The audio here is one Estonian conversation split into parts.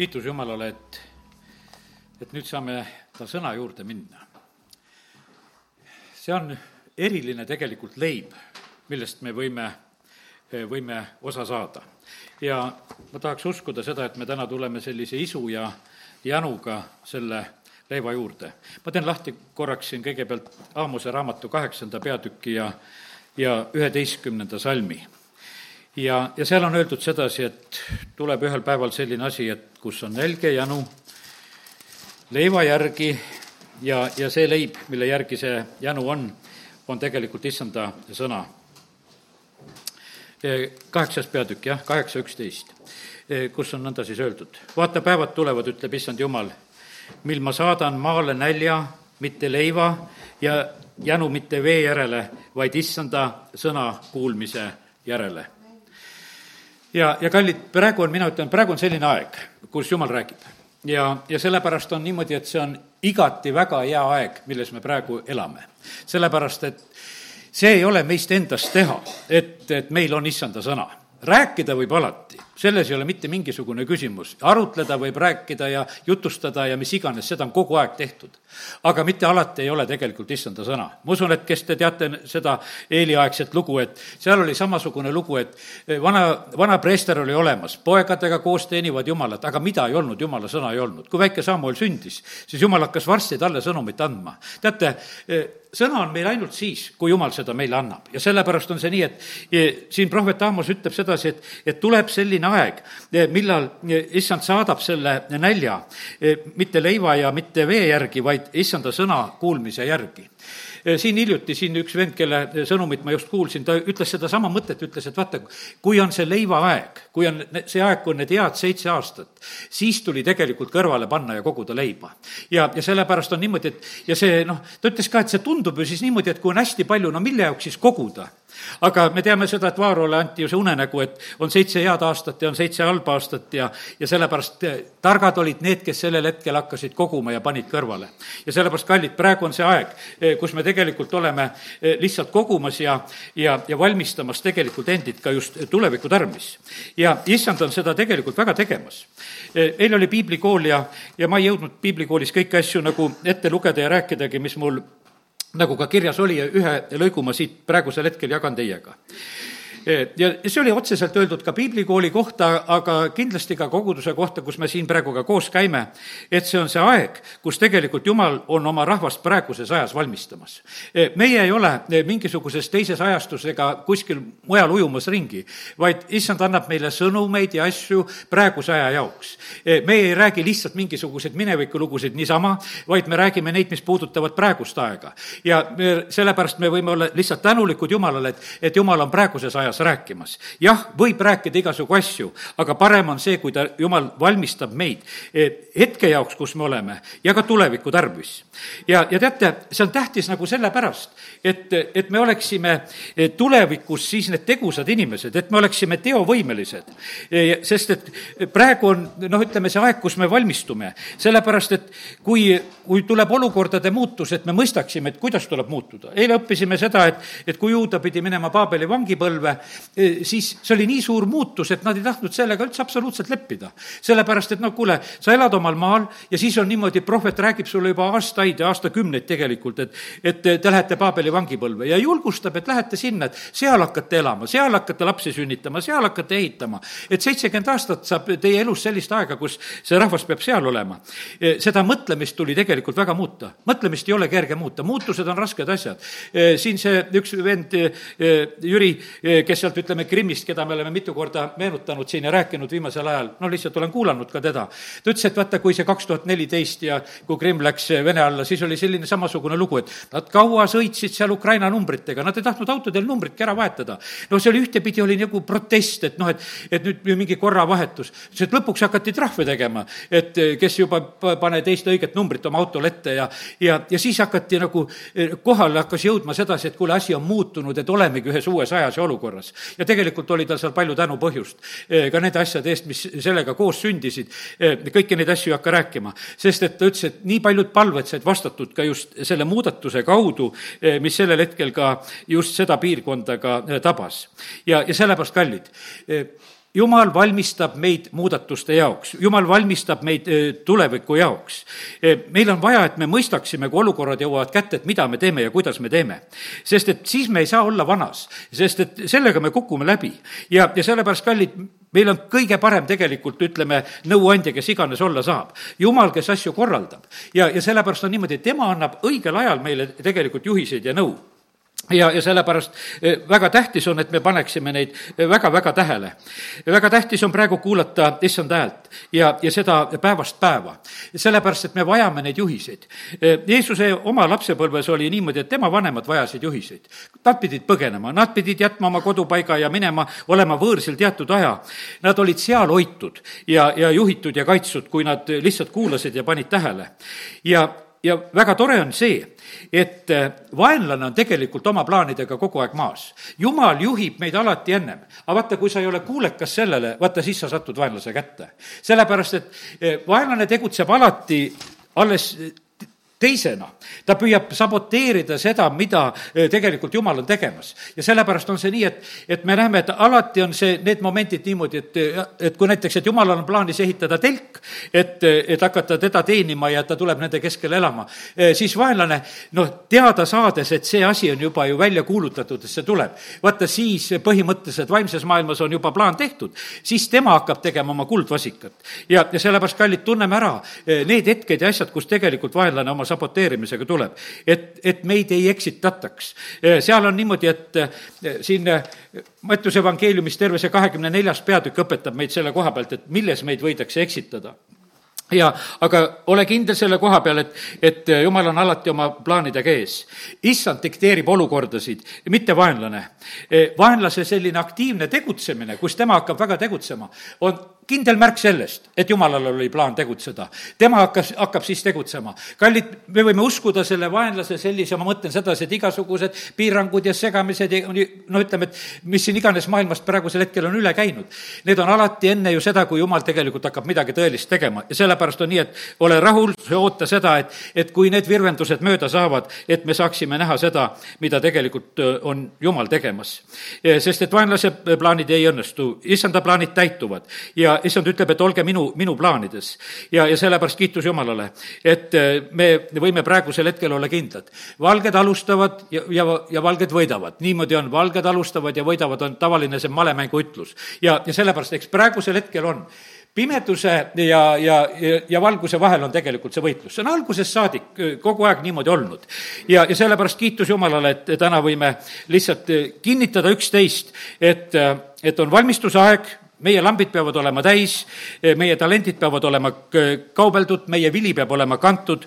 kiitus Jumalale, et, et nüüd saame ta sõna juurde minna. see on eriline tegelikult leib, millest me võime, võime osa saada. ja ma tahaks uskuda seda, et me täna tuleme sellise isu ja jänuga selle leiva juurde. ma teen lahti korraks siin kõigepealt Aamuse raamatu kaheksanda peatüki ja, ja üheteistkümnenda salmi ja, ja seal on öeldud sedasi, et tuleb ühel päeval selline asi, et kus on nälge janu leiva järgi ja, ja see leib, mille järgi see janu on, on tegelikult issanda sõna. kaheksas peatükk, jah, kaheksa üksteist, kus on nõnda siis öeldud. vaata, päevad tulevad, ütleb issand Jumal, mil ma saadan maale nälja, mitte leiva ja janu mitte vee järele, vaid issanda sõna kuulmise järele ja, ja kallid, praegu on, mina ütlen, praegu on selline aeg, kus Jumal räägib. ja, ja sellepärast on niimoodi, et see on igati väga hea aeg, milles me praegu elame. sellepärast, et see ei ole meist endast teha, et, et meil on issanda sõna. rääkida võib alati selles ei ole mitte mingisugune küsimus. arutleda võib rääkida ja jutustada ja mis iganes, seda on kogu aeg tehtud. aga mitte alati ei ole tegelikult issanda sõna. ma usun, et kes te teate seda eeliaegset lugu, et seal oli samasugune lugu, et vana, vana preester oli olemas, poegadega koos teenivad Jumalat, aga mida ei olnud, Jumala sõna ei olnud. kui väike Samuel sündis, siis Jumal hakkas varsti talle sõnumit andma. teate, sõna on meil ainult siis, kui Jumal seda meile annab ja sellepärast on see nii, et siin prohvet Aamos ütleb sedasi, et, et tuleb selline aeg, millal issand saadab selle nälja mitte leiva ja mitte vee järgi, vaid issanda sõna kuulmise järgi siin hiljuti siin üks vend, kelle sõnumit ma just kuulsin, ta ütles sedasama mõtet, ütles, et vaata, kui on see leivaaeg, kui on see aeg, kui on need head seitse aastat, siis tuli tegelikult kõrvale panna ja koguda leiba. ja, ja sellepärast on niimoodi, et ja see noh, ta ütles ka, et see tundub ju siis niimoodi, et kui on hästi palju, no mille jaoks siis koguda aga me teame seda, et Vaarole anti ju see unenägu, et on seitse head aastat ja on seitse halba aastat ja, ja sellepärast eh, targad olid need, kes sellel hetkel hakkasid koguma ja panid kõrvale. ja sellepärast, kallid, praegu on see aeg, eh, kus me tegelikult oleme eh, lihtsalt kogumas ja, ja, ja valmistamas tegelikult endid ka just tuleviku tarvis. ja issand on seda tegelikult väga tegemas. eile oli piiblikool ja, ja ma ei jõudnud piiblikoolis kõiki asju nagu ette lugeda ja rääkidagi, mis mul nagu ka kirjas oli ja ühe lõigu ma siit praegusel hetkel jagan teiega ja see oli otseselt öeldud ka piiblikooli kohta, aga kindlasti ka koguduse kohta, kus me siin praegu ka koos käime, et see on see aeg, kus tegelikult Jumal on oma rahvast praeguses ajas valmistamas. meie ei ole mingisuguses teises ajastus ega kuskil mujal ujumas ringi, vaid issand annab meile sõnumeid ja asju praeguse aja jaoks. meie ei räägi lihtsalt mingisuguseid minevikulugusid niisama, vaid me räägime neid, mis puudutavad praegust aega. ja me, sellepärast me võime olla lihtsalt tänulikud Jumalale, et, et Jumal on praeguses ajas ajas rääkimas. jah, võib rääkida igasugu asju, aga parem on see, kui ta, jumal valmistab meid eh, hetke jaoks, kus me oleme, ja ka tuleviku tarvis. ja, ja teate, see on tähtis nagu sellepärast, et, et me oleksime eh, tulevikus siis need tegusad inimesed, et me oleksime teovõimelised. Eh, sest et praegu on noh, ütleme see aeg, kus me valmistume, sellepärast et kui, kui tuleb olukordade muutus, et me mõistaksime, et kuidas tuleb muutuda. eile õppisime seda, et, et kui juuda pidi minema Paabeli vangipõlve, siis see oli nii suur muutus, et nad ei tahtnud sellega üldse absoluutselt leppida. sellepärast, et noh, kuule, sa elad omal maal ja siis on niimoodi, prohvet räägib sulle juba aastaid ja aastakümneid tegelikult, et, et te lähete Paabeli vangipõlve ja julgustab, et lähete sinna, et seal hakkate elama, seal hakkate lapsi sünnitama, seal hakkate ehitama. et seitsekümmend aastat saab teie elus sellist aega, kus see rahvas peab seal olema. Seda mõtlemist tuli tegelikult väga muuta. mõtlemist ei ole kerge muuta, muutused on rasked asjad. Siin see üks vend, Jüri, kes sealt, ütleme, Krimmist, keda me oleme mitu korda meenutanud siin ja rääkinud viimasel ajal, no lihtsalt olen kuulanud ka teda. ta ütles, et vaata, kui see kaks tuhat neliteist ja kui Krimm läks Vene alla, siis oli selline samasugune lugu, et nad kaua sõitsid seal Ukraina numbritega, nad ei tahtnud autodel numbritki ära vahetada. no see oli ühtepidi oli nagu protest, et noh, et, et nüüd mingi korravahetus. ütles, et lõpuks hakati trahve tegema, et kes juba pane teist õiget numbrit oma autole ette ja, ja, ja siis hakati nagu, kohale hakkas jõudma sedasi, et kuule, asi on muutunud, et olemegi ühes uues ajas ja olukorras olukorras. ja tegelikult oli tal seal palju tänupõhjust eh, ka nende asjade eest, mis sellega koos sündisid. Eh, kõiki neid asju ei hakka rääkima, sest et ta ütles, et nii paljud palved said vastatud ka just selle muudatuse kaudu, eh, mis sellel hetkel ka just seda piirkonda ka tabas. ja, ja sellepärast, kallid, jumal valmistab meid muudatuste jaoks, jumal valmistab meid tuleviku jaoks. meil on vaja, et me mõistaksime, kui olukorrad jõuavad kätte, et mida me teeme ja kuidas me teeme. sest et siis me ei saa olla vanas, sest et sellega me kukume läbi. ja, ja sellepärast, kallid, meil on kõige parem tegelikult, ütleme, nõuandja, kes iganes olla saab. jumal, kes asju korraldab. ja, ja sellepärast on niimoodi, et tema annab õigel ajal meile tegelikult juhiseid ja nõu ja, ja sellepärast eh, väga tähtis on, et me paneksime neid väga-väga tähele. väga tähtis on praegu kuulata issand häält ja, ja seda päevast päeva. sellepärast, et me vajame neid juhiseid. Eh, Jeesuse oma lapsepõlves oli niimoodi, et tema vanemad vajasid juhiseid. Nad pidid põgenema, nad pidid jätma oma kodupaiga ja minema, olema võõrsil teatud aja. Nad olid seal hoitud ja, ja juhitud ja kaitstud, kui nad lihtsalt kuulasid ja panid tähele. ja ja väga tore on see, et äh, vaenlane on tegelikult oma plaanidega kogu aeg maas. jumal juhib meid alati ennem. aga vaata, kui sa ei ole kuulekas sellele, vaata siis sa satud vaenlase kätte. sellepärast, et äh, vaenlane tegutseb alati alles teisena. ta püüab saboteerida seda, mida eh, tegelikult Jumal on tegemas. ja sellepärast on see nii, et, et me näeme, et alati on see, need momendid niimoodi, et, et kui näiteks, et Jumalal on plaanis ehitada telk, et, et hakata teda teenima ja ta tuleb nende keskel elama, eh, siis vaenlane, noh, teada saades, et see asi on juba ju välja kuulutatud, et see tuleb, vaata siis põhimõtteliselt vaimses maailmas on juba plaan tehtud, siis tema hakkab tegema oma kuldvasikat. ja, ja sellepärast, kallid, tunneme ära eh, need hetked ja asjad, kus tegelikult vaenlane oma saboteerimisega tuleb. et, et meid ei eksitataks. seal on niimoodi, et eh, siin eh, Mattiuse evangeeliumis terve see kahekümne neljas peatükk õpetab meid selle koha pealt, et milles meid võidakse eksitada ja aga ole kindel selle koha peal, et, et jumal on alati oma plaanidega ees. issand dikteerib olukordasid, mitte vaenlane. Eh, vaenlase selline aktiivne tegutsemine, kus tema hakkab väga tegutsema, on kindel märk sellest, et jumalal oli plaan tegutseda. tema hakkas, hakkab siis tegutsema. kallid, me võime uskuda selle vaenlase sellise, ma mõtlen sedasi, et igasugused piirangud ja segamised ja no ütleme, et mis siin iganes maailmast praegusel hetkel on üle käinud, need on alati enne ju seda, kui jumal tegelikult hakkab midagi tõelist tegema ja sellepärast on nii, et ole rahul, oota seda, et, et kui need virvendused mööda saavad, et me saaksime näha seda, mida tegelikult on Jumal tegemas. sest et vaenlase plaanid ei õnnestu, issanda plaanid täituvad ja issand ütleb, et olge minu, minu plaanides. ja, ja sellepärast kiitus Jumalale, et äh, me võime praegusel hetkel olla kindlad. valged alustavad ja, ja, ja valged võidavad, niimoodi on, valged alustavad ja võidavad, on tavaline see malemängu ütlus. ja, ja sellepärast, eks praegusel hetkel on pimeduse ja, ja, ja, ja valguse vahel on tegelikult see võitlus, see on algusest saadik kogu aeg niimoodi olnud. ja, ja sellepärast kiitus Jumalale, et täna võime lihtsalt kinnitada üksteist, et, et on valmistusaeg, meie lambid peavad olema täis, meie talendid peavad olema kaubeldud, meie vili peab olema kantud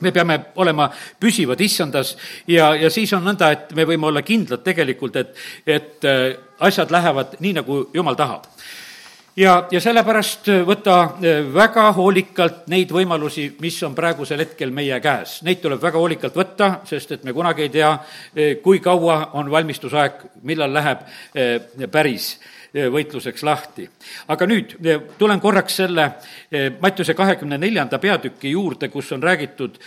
me peame olema püsivad issandas ja, ja siis on nõnda, et me võime olla kindlad tegelikult, et, et äh, asjad lähevad nii, nagu jumal tahab. ja, ja sellepärast võta äh, väga hoolikalt neid võimalusi, mis on praegusel hetkel meie käes. Neid tuleb väga hoolikalt võtta, sest et me kunagi ei tea, kui kaua on valmistusaeg, millal läheb päris Eh, võitluseks lahti. aga nüüd eh, tulen korraks selle eh, Mattiuse kahekümne neljanda peatüki juurde, kus on räägitud,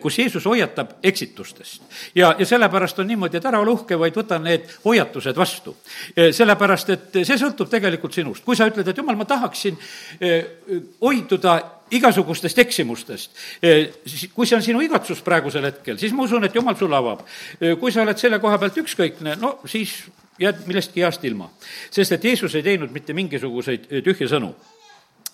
kus Jeesus hoiatab eksitustest. ja, ja sellepärast on niimoodi, et ära ole uhke, vaid võta need hoiatused vastu. sellepärast, et see sõltub tegelikult sinust. kui sa ütled, et jumal, ma tahaksin hoiduda igasugustest eksimustest. kui see on sinu igatsus praegusel hetkel, siis ma usun, et jumal sulle avab. kui sa oled selle koha pealt ükskõikne, no siis jääd millestki heast ilma. sest et Jeesus ei teinud mitte mingisuguseid eh, tühje sõnu.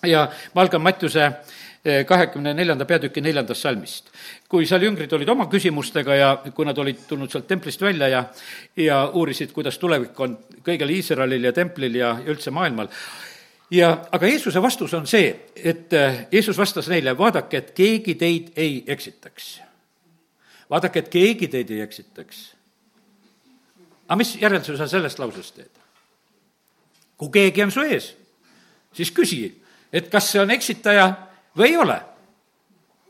ja ma algan Mattiuse eh, kahekümne neljanda peatüki neljandast salmist. kui seal jüngrid olid oma küsimustega ja kui nad olid tulnud sealt templist välja ja, ja uurisid, kuidas tulevik on kõigil Iisraelil ja templil ja, ja üldse maailmal, ja aga Jeesuse vastus on see, et eh, Jeesus vastas neile, vaadake, et keegi teid ei eksitaks. vaadake, et keegi teid ei eksitaks aga mis järelduse sa sellest lausest teed? kui keegi on su ees, siis küsi, et kas see on eksitaja või ei ole.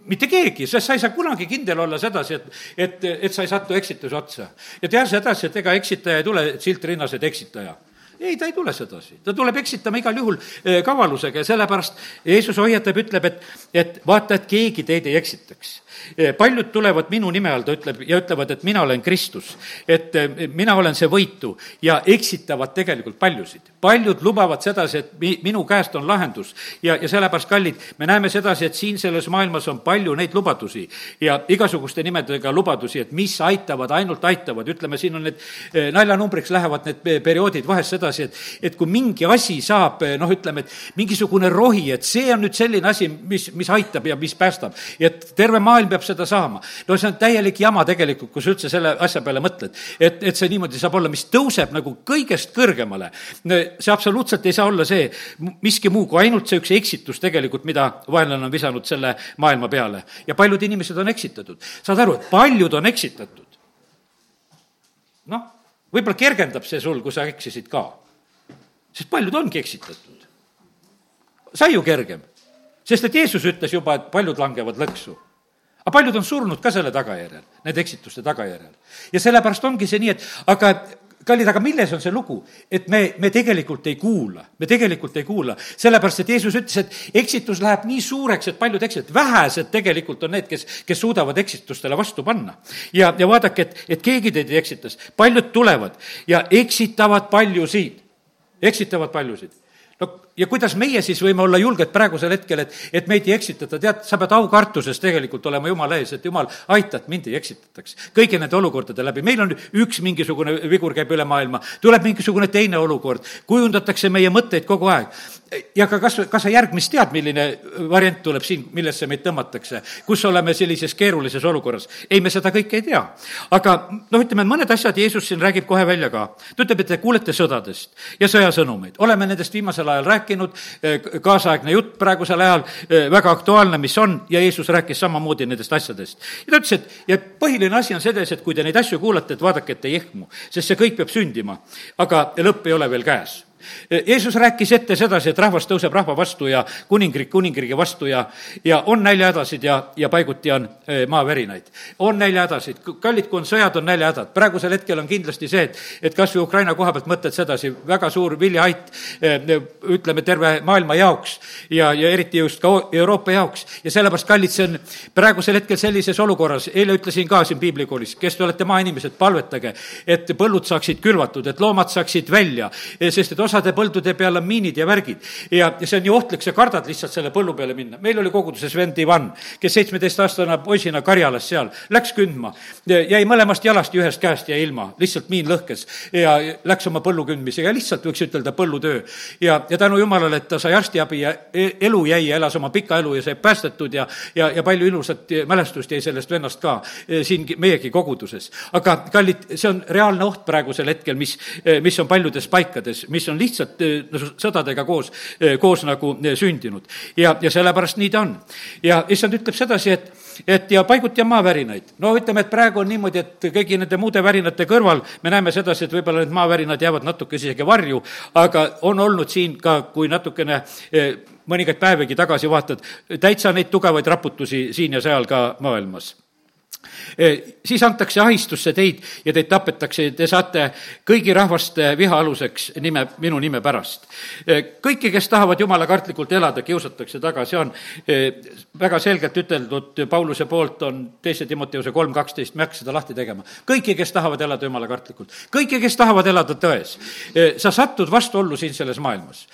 mitte keegi, sest sa ei saa kunagi kindel olla sedasi, et, et, et sa ei satu eksituse otsa. ja tea sedasi, et ega eksitaja ei tule silt rinnas, et eksitaja ei, ta ei tule sedasi, ta tuleb eksitama igal juhul eh, kavalusega ja sellepärast Jeesus hoiatab, ütleb, et, et vaata, et keegi teid ei eksitaks paljud tulevad minu nime all, ta ütleb, ja ütlevad, et mina olen Kristus. et eh, mina olen see võitu ja eksitavad tegelikult paljusid. paljud lubavad sedasi, et mi-, minu käest on lahendus ja, ja sellepärast, kallid, me näeme sedasi, et siin selles maailmas on palju neid lubadusi ja igasuguste nimedega lubadusi, et mis aitavad, ainult aitavad, ütleme, siin on need eh, naljanumbriks lähevad need perioodid vahest sedasi, et et kui mingi asi saab, noh, ütleme, et mingisugune rohi, et see on nüüd selline asi, mis, mis aitab ja mis päästab. et terve maailm peab seda saama. no see on täielik jama tegelikult, kui sa üldse selle asja peale mõtled. et, et see niimoodi saab olla, mis tõuseb nagu kõigest kõrgemale. see absoluutselt ei saa olla see miski muu kui ainult see üks eksitus tegelikult, mida vaenlane on visanud selle maailma peale. ja paljud inimesed on eksitatud. saad aru, et paljud on eksitatud. noh, võib-olla kergendab see sul, kui sa eksisid ka. sest paljud ongi eksitatud. sai ju kergem sest et Jeesus ütles juba, et paljud langevad lõksu aga paljud on surnud ka selle tagajärjel, nende eksituste tagajärjel. ja sellepärast ongi see nii, et aga kallid, aga milles on see lugu? et me, me tegelikult ei kuula, me tegelikult ei kuula, sellepärast et Jeesus ütles, et eksitus läheb nii suureks, et paljud eksitavad, vähesed tegelikult on need, kes, kes suudavad eksitustele vastu panna. ja, ja vaadake, et, et keegi teid ei eksitas, paljud tulevad ja eksitavad paljusid, eksitavad paljusid no ja kuidas meie siis võime olla julged praegusel hetkel, et, et meid ei eksitata, tead, sa pead aukartuses tegelikult olema Jumala ees, et Jumal, aita, et mind ei eksitataks. kõigi nende olukordade läbi, meil on üks mingisugune vigur käib üle maailma, tuleb mingisugune teine olukord, kujundatakse meie mõtteid kogu aeg. ja ka kas, kas sa järgmist tead, milline variant tuleb siin, millesse meid tõmmatakse, kus oleme sellises keerulises olukorras? ei, me seda kõike ei tea. aga noh, ütleme, mõned asjad Jeesus siin räägib kohe välja ka. ta ütleb, et te kuulete sõdadest ja sõjasõnumeid, oleme nendest viimasel ajal rääkinud, rääkinud, eh, kaasaegne jutt praegusel ajal, eh, väga aktuaalne, mis on, ja Jeesus rääkis samamoodi nendest asjadest. ja ta ütles, et ja põhiline asi on selles, et kui te neid asju kuulate, et vaadake, et ei ehmu, sest see kõik peab sündima, aga lõpp ei ole veel käes Jeesus rääkis ette sedasi, et rahvas tõuseb rahva vastu ja kuningriik kuningriigi vastu ja, ja on näljahädasid ja, ja paiguti on e, maavärinaid. on näljahädasid, kallid, kui on sõjad, on näljahädad. praegusel hetkel on kindlasti see, et, et kas või Ukraina koha pealt mõtled sedasi, väga suur viljaait, e, ütleme, terve maailma jaoks ja, ja eriti just ka Euroopa jaoks. ja sellepärast, kallid, see on praegusel hetkel sellises olukorras, eile ütlesin ka siin piiblikoolis, kes te olete maainimesed, palvetage, et põllud saaksid külvatud, et loomad saaksid välja, sest et osade põldude peal on miinid ja värgid. ja, ja see on nii ohtlik, sa kardad lihtsalt selle põllu peale minna. meil oli koguduses vend Ivan, kes seitsmeteistaastane poisina karjalas seal, läks kündma, jäi mõlemast jalast ja ühest käest jäi ilma, lihtsalt miin lõhkes ja läks oma põllu kündmisega, lihtsalt võiks ütelda põllutöö. ja, ja tänu jumalale, et ta sai arstiabi ja e-, elu jäi ja elas oma pika elu ja sai päästetud ja, ja, ja palju ilusat mälestust jäi sellest vennast ka e, siin meiegi koguduses. aga kallid, see on reaalne oht praegusel hetkel, mis, e, mis on paljudes paikades, mis on lihtsalt eh, sõdadega koos, eh, koos nagu eh, sündinud. ja, ja sellepärast nii ta on. ja issand ütleb sedasi, et, et ja paiguti on maavärinaid. no ütleme, et praegu on niimoodi, et kõigi nende muude värinate kõrval me näeme sedasi, et võib-olla need maavärinad jäävad natuke isegi varju, aga on olnud siin ka, kui natukene mõningaid päevagi tagasi vaatad, täitsa neid tugevaid raputusi siin ja seal ka maailmas siis antakse ahistusse teid ja teid tapetakse ja te saate kõigi rahvaste viha aluseks nime, minu nime pärast. kõiki, kes tahavad jumala kartlikult elada, kiusatakse taga, see on väga selgelt üteldud Pauluse poolt, on teise Timoteuse kolm kaksteist, ma ei hakka seda lahti tegema. kõiki, kes tahavad elada jumala kartlikult, kõiki, kes tahavad elada tões. sa satud vastuollu siin selles maailmas.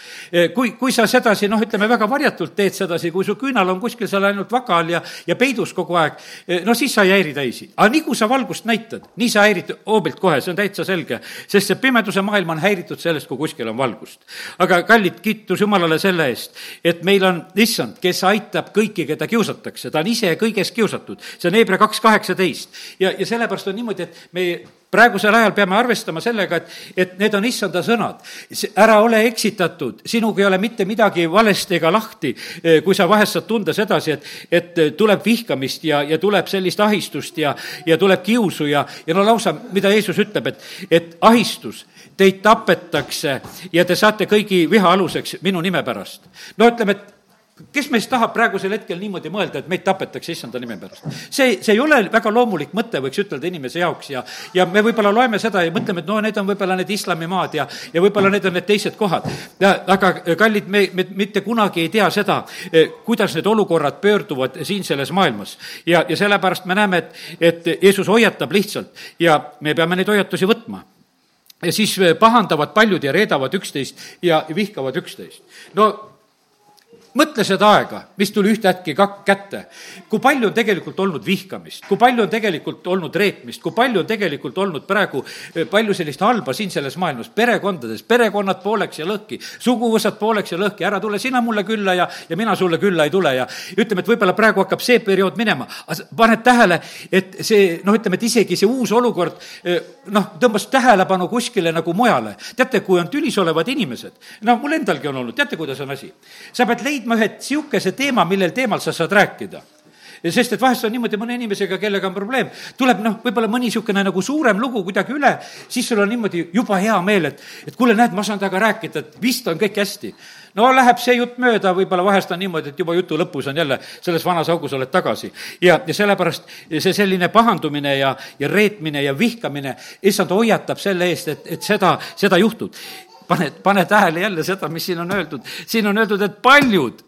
kui, kui sa sedasi, noh, ütleme väga varjatult teed sedasi, kui su küünal on kuskil seal ainult vaka all ja, ja peidus kogu aeg, no siis sa ei häiri täisi. aga nii kui sa valgust näitad, nii sa häirid hoobilt kohe, see on täitsa selge. sest see pimeduse maailm on häiritud sellest, kui kuskil on valgust. aga kallid, kiitus Jumalale selle eest, et meil on issand, kes aitab kõiki, keda kiusatakse, ta on ise kõiges kiusatud. see on Hebra kaks kaheksateist. ja, ja sellepärast on niimoodi, et me praegusel ajal peame arvestama sellega, et, et need on issanda sõnad. ära ole eksitatud, sinuga ei ole mitte midagi valesti ega lahti, eh, kui sa vahest saad tunda sedasi, et, et tuleb vihkamist ja, ja tuleb sellist ahistust ja, ja tuleb kiusu ja, ja no lausa, mida Jeesus ütleb, et, et ahistus, teid tapetakse ja te saate kõigi viha aluseks minu nime pärast. no ütleme, et kes meist tahab praegusel hetkel niimoodi mõelda, et meid tapetakse issanda nime pärast? see, see ei ole väga loomulik mõte, võiks ütelda inimese jaoks ja, ja me võib-olla loeme seda ja mõtleme, et no need on võib-olla need islamimaad ja, ja võib-olla need on need teised kohad. aga kallid, me, me mitte kunagi ei tea seda, eh, kuidas need olukorrad pöörduvad siin selles maailmas. ja, ja sellepärast me näeme, et, et Jeesus hoiatab lihtsalt ja me peame neid hoiatusi võtma ja siis pahandavad paljud ja reedavad üksteist ja vihkavad üksteist. no mõtle seda aega, mis tuli ühtäkki kak-, kätte. kui palju on tegelikult olnud vihkamist, kui palju on tegelikult olnud reetmist, kui palju on tegelikult olnud praegu eh, palju sellist halba siin selles maailmas, perekondades, perekonnad pooleks ja lõhki, suguvõsad pooleks ja lõhki, ära tule sina mulle külla ja, ja mina sulle külla ei tule ja ütleme, et võib-olla praegu hakkab see periood minema, aga paned tähele, et see, noh, ütleme, et isegi see uus olukord eh, noh, tõmbas tähelepanu kuskile nagu mujale. teate, kui on tülis olevad inimesed, no mul endalgi on olnud, teate, kuidas on asi? sa pead leidma leidma ühe niisuguse teema, millel teemal sa saad rääkida sest et vahest on niimoodi mõne inimesega, kellega on probleem, tuleb noh, võib-olla mõni niisugune nagu suurem lugu kuidagi üle, siis sul on niimoodi juba hea meel, et, et kuule, näed, ma saan temaga rääkida, et vist on kõik hästi. no läheb see jutt mööda, võib-olla vahest on niimoodi, et juba jutu lõpus on jälle selles vanas augus oled tagasi. ja, ja sellepärast see selline pahandumine ja, ja reetmine ja vihkamine, issand hoiatab selle eest, et, et seda, seda juhtub pane, pane tähele jälle seda, mis siin on öeldud. siin on öeldud, et paljud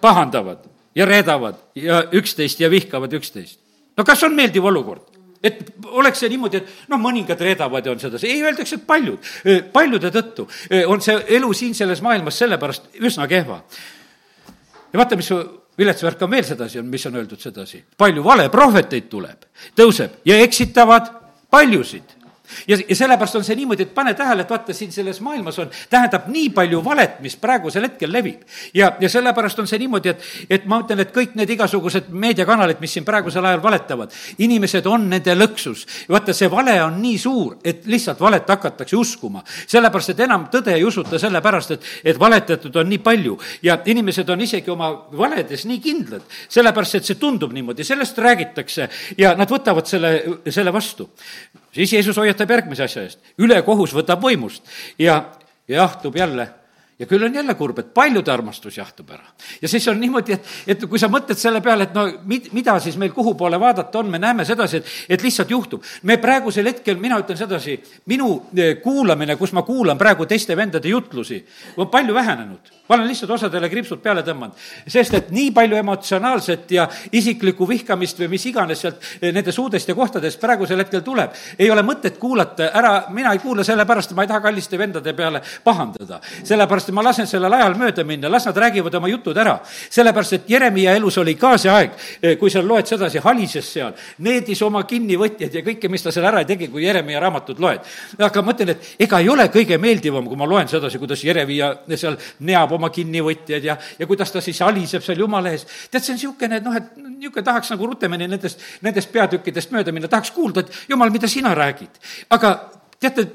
pahandavad ja reedavad ja üksteist ja vihkavad üksteist. no kas on meeldiv olukord? et oleks see niimoodi, et noh, mõningad reedavad ja on sedasi, ei, öeldakse, et paljud, paljude tõttu on see elu siin selles maailmas sellepärast üsna kehva. ja vaata, mis vilets värk on veel sedasi, on, mis on öeldud sedasi. palju valeprohveteid tuleb, tõuseb ja eksitavad paljusid ja, ja sellepärast on see niimoodi, et pane tähele, et vaata, siin selles maailmas on, tähendab nii palju valet, mis praegusel hetkel levib. ja, ja sellepärast on see niimoodi, et, et ma ütlen, et kõik need igasugused meediakanalid, mis siin praegusel ajal valetavad, inimesed on nende lõksus. vaata, see vale on nii suur, et lihtsalt valet hakatakse uskuma. sellepärast, et enam tõde ei usuta sellepärast, et, et valetatud on nii palju ja inimesed on isegi oma valedes nii kindlad, sellepärast et see tundub niimoodi, sellest räägitakse ja nad võtavad selle, selle vastu siis Jeesus hoiatab järgmise asja eest. ülekohus võtab võimust ja jahtub jälle ja küll on jälle kurb, et paljude armastus jahtub ära. ja siis on niimoodi, et, et kui sa mõtled selle peale, et no mid, mida siis meil kuhu poole vaadata on, me näeme sedasi, et, et lihtsalt juhtub. me praegusel hetkel, mina ütlen sedasi, minu eh, kuulamine, kus ma kuulan praegu teiste vendade jutlusi, on palju vähenenud ma olen lihtsalt osadele kriipsud peale tõmmanud, sest et nii palju emotsionaalset ja isiklikku vihkamist või mis iganes sealt eh, nende suudest ja kohtadest praegusel hetkel tuleb, ei ole mõtet kuulata, ära, mina ei kuula sellepärast, ma ei taha kalliste vendade peale pahandada. sellepärast, et ma lasen sellel ajal mööda minna, las nad räägivad oma jutud ära. sellepärast, et Jeremiah elus oli ka see aeg, eh, kui sa loed sedasi, halises seal, needis oma kinnivõtjaid ja kõike, mis ta seal ära tegi, kui Jeremiah raamatut loed. aga ma ütlen, et ega ei ole kõige meeldivam, kui ma loen sedasi, kuidas Jeremiah seal neab oma kinnivõtjad ja, ja kuidas ta siis aliseb seal jumala ees. tead, see on niisugune, noh, et niisugune tahaks nagu rutemini nendest, nendest peatükkidest mööda minna, tahaks kuulda, et jumal, mida sina räägid. aga teate,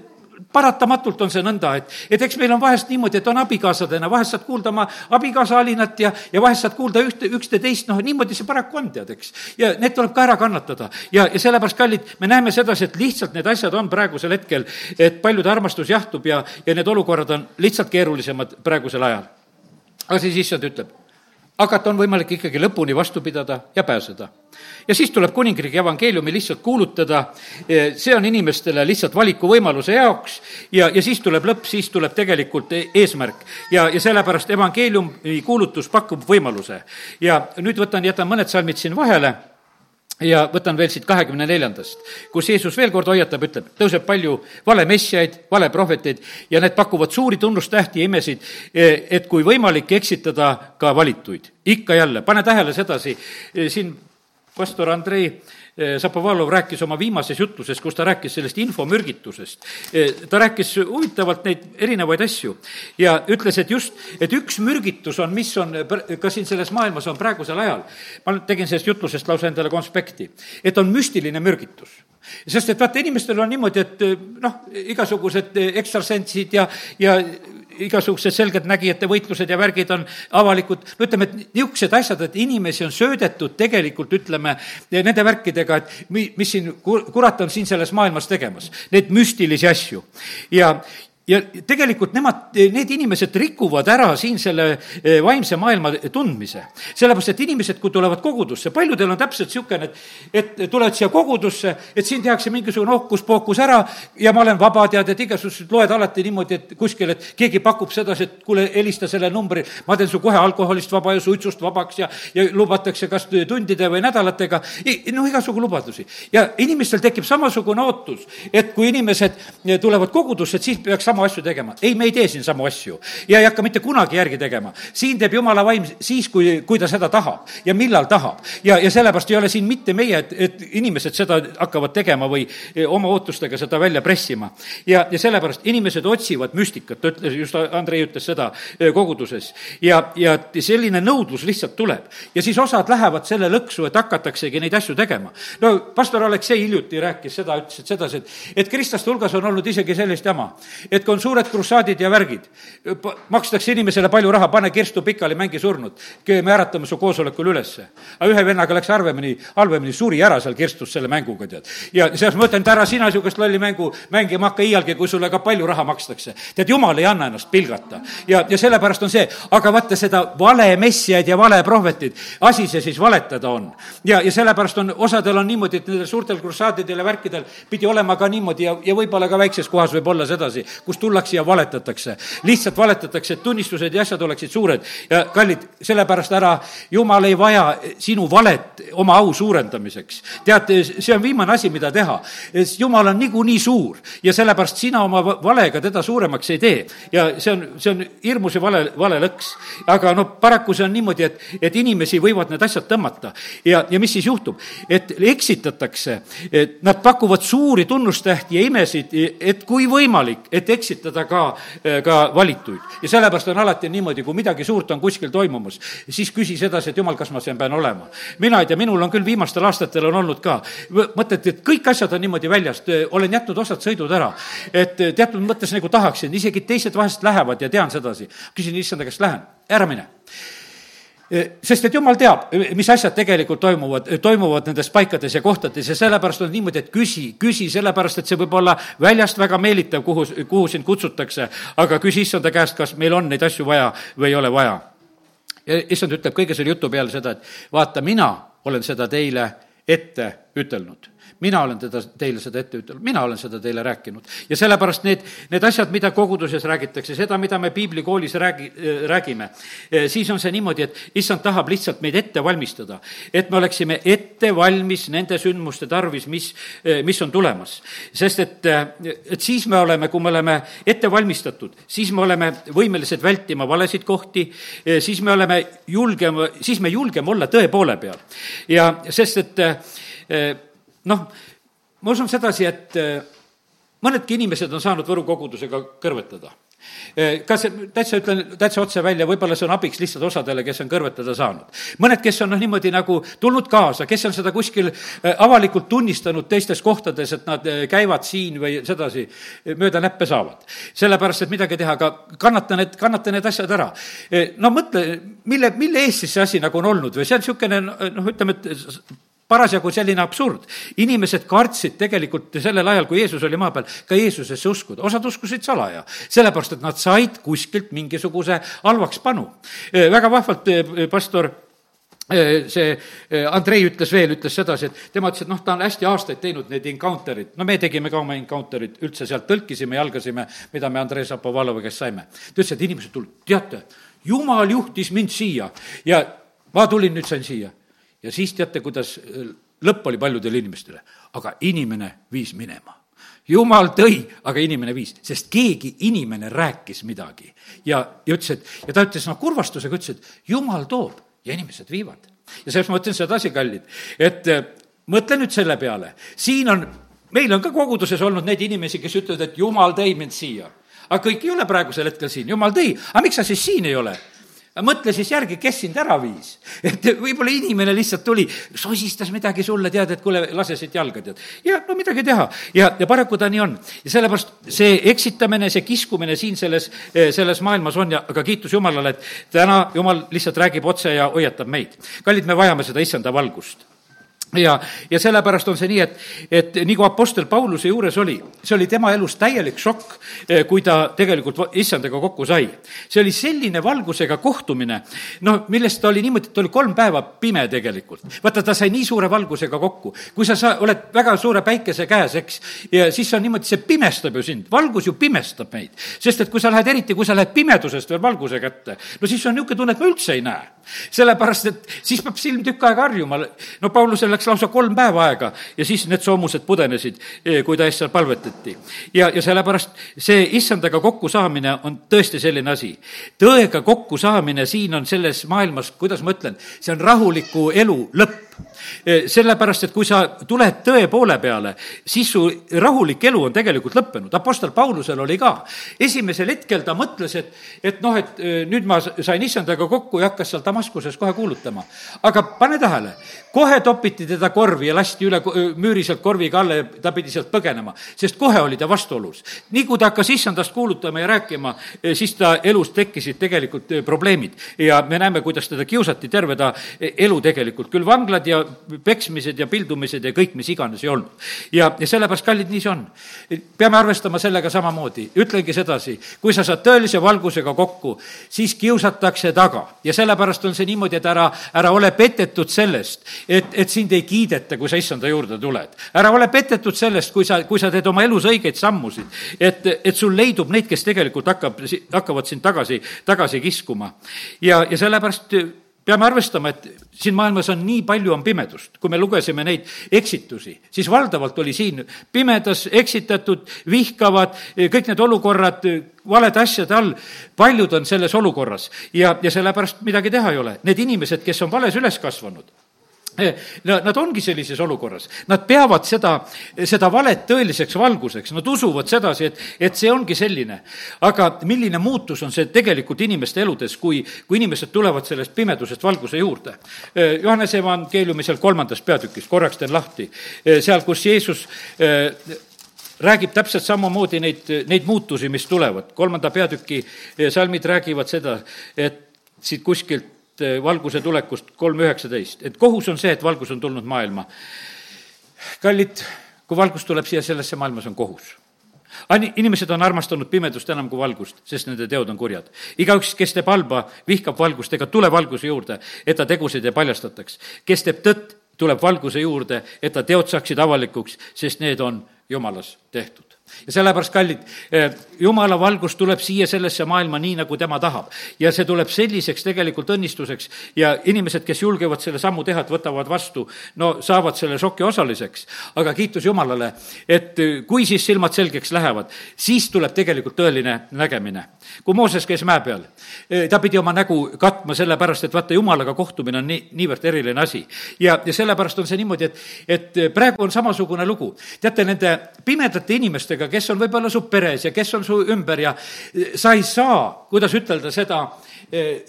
paratamatult on see nõnda, et, et eks meil on vahest niimoodi, et on abikaasadena, vahest saad kuulda oma abikaasa alinat ja, ja vahest saad kuulda ühte, üksteist, noh, niimoodi see paraku on, tead, eks. ja need tuleb ka ära kannatada. ja, ja sellepärast, kallid, me näeme sedasi, et lihtsalt need asjad on praegusel hetkel, et paljude armastus jahtub ja, ja need olukorrad on lihtsalt keerulisemad praegusel ajal aga siis issand ütleb, hakata on võimalik ikkagi lõpuni vastu pidada ja pääseda. Ja siis tuleb kuningriigi evangeeliumi lihtsalt kuulutada, see on inimestele lihtsalt valikuvõimaluse jaoks ja, ja siis tuleb lõpp, siis tuleb tegelikult eesmärk. ja, ja sellepärast evangeeliumi kuulutus pakub võimaluse. ja nüüd võtan, jätan mõned salmid siin vahele ja võtan veel siit kahekümne neljandast, kus Jeesus veel kord hoiatab, ütleb, tõuseb palju valemessiaid, valeprohveteid ja need pakuvad suuri tunnustähti ja imesid, e, et kui võimalik, eksitada ka valituid. ikka jälle, pane tähele sedasi, e, siin pastor Andrei Zapovalov eh, rääkis oma viimases jutluses, kus ta rääkis sellest infomürgitusest. Eh, ta rääkis huvitavalt neid erinevaid asju ja ütles, et just, et üks mürgitus on, mis on ka siin selles maailmas on praegusel ajal. ma tegin sellest jutlusest lausa endale konspekti, et on müstiline mürgitus sest et vaata, inimestel on niimoodi, et noh, igasugused ekstrasentsid ja, ja igasugused selgeltnägijate võitlused ja värgid on avalikud, no ütleme, et niisugused asjad, et inimesi on söödetud tegelikult, ütleme, nende värkidega, et mi-, mis siin, kurat on siin selles maailmas tegemas, neid müstilisi asju. ja, ja tegelikult nemad, need inimesed rikuvad ära siin selle eh, vaimse maailma tundmise. sellepärast, et inimesed, kui tulevad kogudusse, paljudel on täpselt niisugune, et, et tulevad siia kogudusse, et siin tehakse mingisugune hookus-pookus ära ja ma olen vaba, tead, et igasugused loed alati niimoodi, et kuskil, et keegi pakub sedasi, et kuule, helista selle numbri, ma teen su kohe alkoholist vaba ja suitsust vabaks ja, ja lubatakse kas tundide või nädalatega, noh, igasugu lubadusi. ja inimestel tekib samasugune ootus, et kui inimesed tulevad kogudusse, et siis peaks sama asju tegema. ei, me ei tee siin samu asju ja ei hakka mitte kunagi järgi tegema. siin teeb jumala vaim siis, kui, kui ta seda tahab ja millal tahab. ja, ja sellepärast ei ole siin mitte meie, et, et inimesed seda hakkavad tegema või oma ootustega seda välja pressima. ja, ja sellepärast inimesed otsivad müstikat, ta ütles, just Andrei ütles seda eh, koguduses. ja, ja selline nõudlus lihtsalt tuleb. ja siis osad lähevad selle lõksu, et hakataksegi neid asju tegema. no pastor Aleksei hiljuti rääkis seda, ütles, et sedasi, et, et kristlaste hulgas on olnud isegi sellist jama, et et kui on suured krussaadid ja värgid, makstakse inimesele palju raha, pane kirstu pikali, mängi surnut, me äratame su koosolekul ülesse. aga ühe vennaga läks harvemini, halvemini, suri ära seal kirstus selle mänguga, tead. ja seepärast ma ütlen, et ära sina niisugust lolli mängu mängima hakka iialgi, kui sulle ka palju raha makstakse. tead, jumal ei anna ennast pilgata. ja, ja sellepärast on see, aga vaata seda vale messiaid ja vale prohvetid, asi see siis valetada on. ja, ja sellepärast on, osadel on niimoodi, et nendel suurtel krussaadidel ja värkidel pidi olema ka niimoodi ja, ja võib-olla ka väikses kohas võib olla sedasi, kus tullakse ja valetatakse. lihtsalt valetatakse, et tunnistused ja asjad oleksid suured. ja kallid, sellepärast ära, jumal ei vaja sinu valet oma au suurendamiseks. teate, see on viimane asi, mida teha. jumal on niikuinii suur ja sellepärast sina oma valega teda suuremaks ei tee. ja see on, see on hirmus ja vale, vale lõks. aga noh, paraku see on niimoodi, et, et inimesi võivad need asjad tõmmata. ja, ja mis siis juhtub? et eksitatakse, et nad pakuvad suuri tunnustähti ja imesid, et kui võimalik, et eksitada ka, eh, ka valituid. ja sellepärast on alati niimoodi, kui midagi suurt on kuskil toimumas, siis küsi sedasi, et jumal, kas ma siin pean olema. mina ei tea, minul on küll viimastel aastatel on olnud ka, mõtled, et kõik asjad on niimoodi väljast, olen jätnud osad sõidud ära. et teatud mõttes nagu tahaksin, isegi teised vahest lähevad ja tean sedasi. küsin issanda käest, lähen, ära mine sest et jumal teab, mis asjad tegelikult toimuvad, toimuvad nendes paikades ja kohtades ja sellepärast on niimoodi, et küsi, küsi, sellepärast et see võib olla väljast väga meelitav, kuhu, kuhu sind kutsutakse, aga küsi issanda käest, kas meil on neid asju vaja või ei ole vaja. ja issand ütleb kõige selle jutu peale seda, et vaata, mina olen seda teile ette ütelnud mina olen teda, teile seda ette ütelnud, mina olen seda teile rääkinud. ja sellepärast need, need asjad, mida koguduses räägitakse, seda, mida me piiblikoolis räägi, räägime, siis on see niimoodi, et issand tahab lihtsalt meid ette valmistada. et me oleksime ette valmis nende sündmuste tarvis, mis, mis on tulemas. sest et, et siis me oleme, kui me oleme ette valmistatud, siis me oleme võimelised vältima valesid kohti, siis me oleme julgem, siis me julgeme olla tõe poole peal. ja sest, et noh, ma usun sedasi, et äh, mõnedki inimesed on saanud Võru kogudusega kõrvetada. Äh, kas, täitsa ütlen täitsa otse välja, võib-olla see on abiks lihtsalt osadele, kes on kõrvetada saanud. mõned, kes on noh, niimoodi nagu tulnud kaasa, kes on seda kuskil äh, avalikult tunnistanud teistes kohtades, et nad käivad siin või sedasi, mööda näppe saavad. sellepärast, et midagi teha, aga kannata need, kannata need asjad ära. no mõtle, mille, mille eest siis see asi nagu on olnud või see on niisugune noh, ütleme, et parasjagu selline absurd. inimesed kartsid tegelikult sellel ajal, kui Jeesus oli maa peal, ka Jeesusesse uskuda, osad uskusid salaja, sellepärast et nad said kuskilt mingisuguse halvaks panu. väga vahvalt pastor see Andrei ütles veel, ütles sedasi, et tema ütles, et noh, ta on hästi aastaid teinud neid encounter'id, no me tegime ka oma encounter'id, üldse sealt tõlkisime, jalgasime, mida me Andrei Zapovalovi käest saime. ta ütles, et inimesed tulid, teate, jumal juhtis mind siia ja ma tulin, nüüd sain siia ja siis teate, kuidas äh, lõpp oli paljudele inimestele, aga inimene viis minema. Jumal tõi, aga inimene viis, sest keegi inimene rääkis midagi. Ja, ja ütles, et ja ta ütles noh, kurvastusega ütles, et jumal toob ja inimesed viivad. ja sellepärast ma ütlen sedasi, kallid, et äh, mõtle nüüd selle peale, siin on, meil on ka koguduses olnud neid inimesi, kes ütlevad, et jumal tõi mind siia. aga kõik ei ole praegusel hetkel siin, jumal tõi, aga miks sa siis siin ei ole? Mõtle siis järgi, kes sind ära viis. et võib-olla inimene lihtsalt tuli, sosistas midagi sulle, tead, et kuule, lase siit jalga, tead. ja no midagi teha. ja, ja paraku ta nii on. ja sellepärast see eksitamine, see kiskumine siin selles, selles maailmas on ja, aga kiitus Jumalale, et täna Jumal lihtsalt räägib otse ja hoiatab meid. kallid, me vajame seda issanda valgust ja, ja sellepärast on see nii, et, et nii kui Apostel Pauluse juures oli, see oli tema elus täielik šokk, eh, kui ta tegelikult issandaga kokku sai. see oli selline valgusega kohtumine, noh, millest ta oli niimoodi, et ta oli kolm päeva pime tegelikult. vaata, ta sai nii suure valgusega kokku. kui sa, sa oled väga suure päikese käes, eks, ja siis on niimoodi, see pimestab ju sind, valgus ju pimestab meid. sest et kui sa lähed, eriti kui sa lähed pimedusest veel valguse kätte, no siis on niisugune tunne, et ma üldse ei näe. Sellepärast, et siis peab silm tükk aega harjuma. no Paulusel läks lausa kolm päeva aega ja siis need soomused pudenesid, eh, kui ta eest seal palvetati. ja, ja sellepärast see issandaga kokkusaamine on tõesti selline asi. tõega kokkusaamine siin on selles maailmas, kuidas ma ütlen, see on rahuliku elu lõpp sellepärast, et kui sa tuled tõe poole peale, siis su rahulik elu on tegelikult lõppenud. Apostel Paulusel oli ka. esimesel hetkel ta mõtles, et, et noh, et eh, nüüd ma sain issandaga kokku ja hakkas seal Damaskuses kohe kuulutama. aga pane tähele, kohe topiti teda korvi ja lasti üle müüri sealt korviga alla ja ta pidi sealt põgenema, sest kohe oli ta vastuolus. nii kui ta hakkas issandast kuulutama ja rääkima, eh, siis ta elus tekkisid tegelikult probleemid ja me näeme, kuidas teda kiusati terve ta elu tegelikult, küll vanglad ja peksmised ja pildumised ja kõik, mis iganes ei olnud. ja, ja sellepärast, kallid, nii see on. peame arvestama sellega samamoodi, ütlengi sedasi, kui sa saad tõelise valgusega kokku, siis kiusatakse taga ja sellepärast on see niimoodi, et ära, ära ole petetud sellest, et, et sind ei kiideta, kui sa issanda juurde tuled. ära ole petetud sellest, kui sa, kui sa teed oma elus õigeid sammusid, et, et sul leidub neid, kes tegelikult hakkab, hakkavad sind tagasi, tagasi kiskuma. ja, ja sellepärast peame arvestama, et siin maailmas on nii palju, on pimedust. kui me lugesime neid eksitusi, siis valdavalt oli siin pimedas eksitatud, vihkavad, kõik need olukorrad valede asjade all, paljud on selles olukorras ja, ja sellepärast midagi teha ei ole. Need inimesed, kes on vales üles kasvanud Eh, nad ongi sellises olukorras, nad peavad seda, seda valet tõeliseks valguseks, nad usuvad sedasi, et, et see ongi selline. aga milline muutus on see tegelikult inimeste eludes, kui, kui inimesed tulevad sellest pimedusest valguse juurde? Eh, Johannese evangeeliumi seal kolmandas peatükis, korraks teen lahti, eh, seal, kus Jeesus räägib täpselt samamoodi neid, neid muutusi, mis tulevad. kolmanda peatüki salmid räägivad seda, et siit kuskilt Eh, valguse tulekust kolm üheksateist, et kohus on see, et valgus on tulnud maailma. kallid, kui valgus tuleb siia sellesse maailma, see on kohus inimesed on armastanud pimedust enam kui valgust, sest nende teod on kurjad. igaüks, kes teeb halba, vihkab valgust ega tule valguse juurde, et ta tegusid ei paljastataks. kes teeb tõtt, tuleb valguse juurde, et ta teod saaksid avalikuks, sest need on jumalas tehtud ja sellepärast, kallid, eh, jumala valgus tuleb siia sellesse maailma nii, nagu tema tahab. ja see tuleb selliseks tegelikult õnnistuseks ja inimesed, kes julgevad selle sammu teha, et võtavad vastu, no saavad selle šoki osaliseks. aga kiitus Jumalale, et eh, kui siis silmad selgeks lähevad, siis tuleb tegelikult tõeline nägemine. kui Mooses käis mäe peal, eh, ta pidi oma nägu katma sellepärast, et vaata, Jumalaga kohtumine on nii, niivõrd eriline asi. ja, ja sellepärast on see niimoodi, et, et praegu on samasugune lugu. teate, nende pimedate inimestega inimestega, kes on võib-olla su peres ja kes on su ümber ja sa ei saa, kuidas ütelda seda, Eh,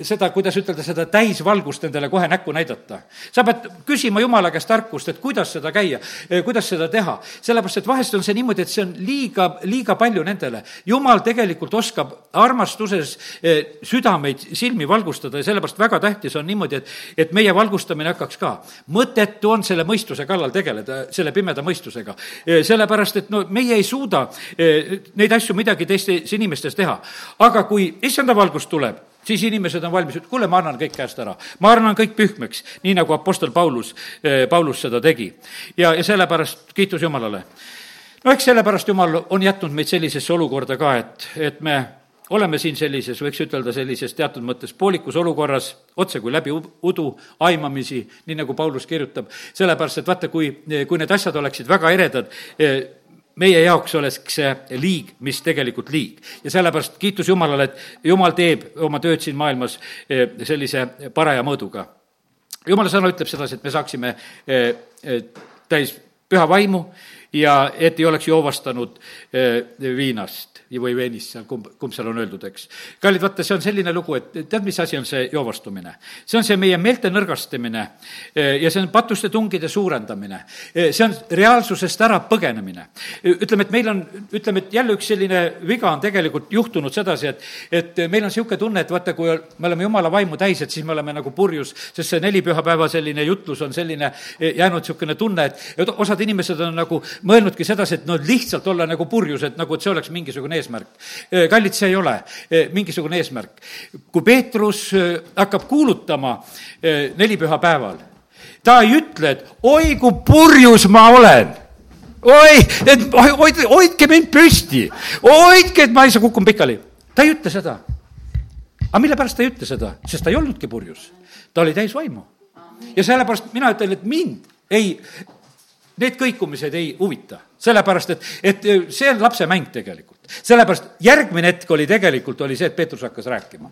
seda, kuidas ütelda, seda täisvalgust endale kohe näkku näidata. sa pead küsima Jumala käest tarkust, et kuidas seda käia, eh, kuidas seda teha. sellepärast, et vahest on see niimoodi, et see on liiga, liiga palju nendele. Jumal tegelikult oskab armastuses eh, südameid, silmi valgustada ja sellepärast väga tähtis on niimoodi, et, et meie valgustamine hakkaks ka. mõttetu on selle mõistuse kallal tegeleda, selle pimeda mõistusega. sellepärast, et no meie ei suuda neid asju midagi teistes inimestes teha. aga kui issanda valgus tuleb, siis inimesed on valmis, et kuule, ma annan kõik käest ära. ma annan kõik pühmeks, nii nagu Apostel Paulus, eh, Paulus seda tegi. ja, ja sellepärast kiitus Jumalale. no eks sellepärast Jumal on jätnud meid sellisesse olukorda ka, et, et me oleme siin sellises, võiks ütelda, sellises teatud mõttes poolikus olukorras, otse kui läbi udu, aimamisi, nii nagu Paulus kirjutab, sellepärast et vaata, kui, kui need asjad oleksid väga eredad, eh, meie jaoks oleks see liig, mis tegelikult liig. ja sellepärast kiitus Jumalale, et Jumal teeb oma tööd siin maailmas eh, sellise paraja mõõduga. Jumala sõna ütleb sedasi, et me saaksime eh, eh, täis püha vaimu ja et ei oleks joovastanud viinast või veenist seal, kumb, kumb seal on öeldud, eks. kallid, vaata, see on selline lugu, et tead, mis asi on see joovastumine? see on see meie meelte nõrgastamine ja see on patuste tungide suurendamine. see on reaalsusest ära põgenemine. ütleme, et meil on, ütleme, et jälle üks selline viga on tegelikult juhtunud sedasi, et, et meil on niisugune tunne, et vaata, kui me oleme jumala vaimu täis, et siis me oleme nagu purjus, sest see neli pühapäeva selline jutlus on selline jäänud niisugune tunne, et, et osad inimesed on nagu mõelnudki sedasi, et no lihtsalt olla nagu purjus, et nagu, et see oleks mingisugune eesmärk. kallid, see ei ole mingisugune eesmärk. kui Peetrus hakkab kuulutama nelipühapäeval, ta ei ütle, et oi kui purjus ma olen oi, et hoid, hoidke mind püsti, hoidke, et ma ei saa, kukkun pikali. ta ei ütle seda. aga mille pärast ta ei ütle seda? sest ta ei olnudki purjus. ta oli täis vaimu. ja sellepärast mina ütlen, et mind ei, need kõikumised ei huvita, sellepärast et, et see on lapse mäng tegelikult. sellepärast järgmine hetk oli tegelikult, oli see, et Peetrus hakkas rääkima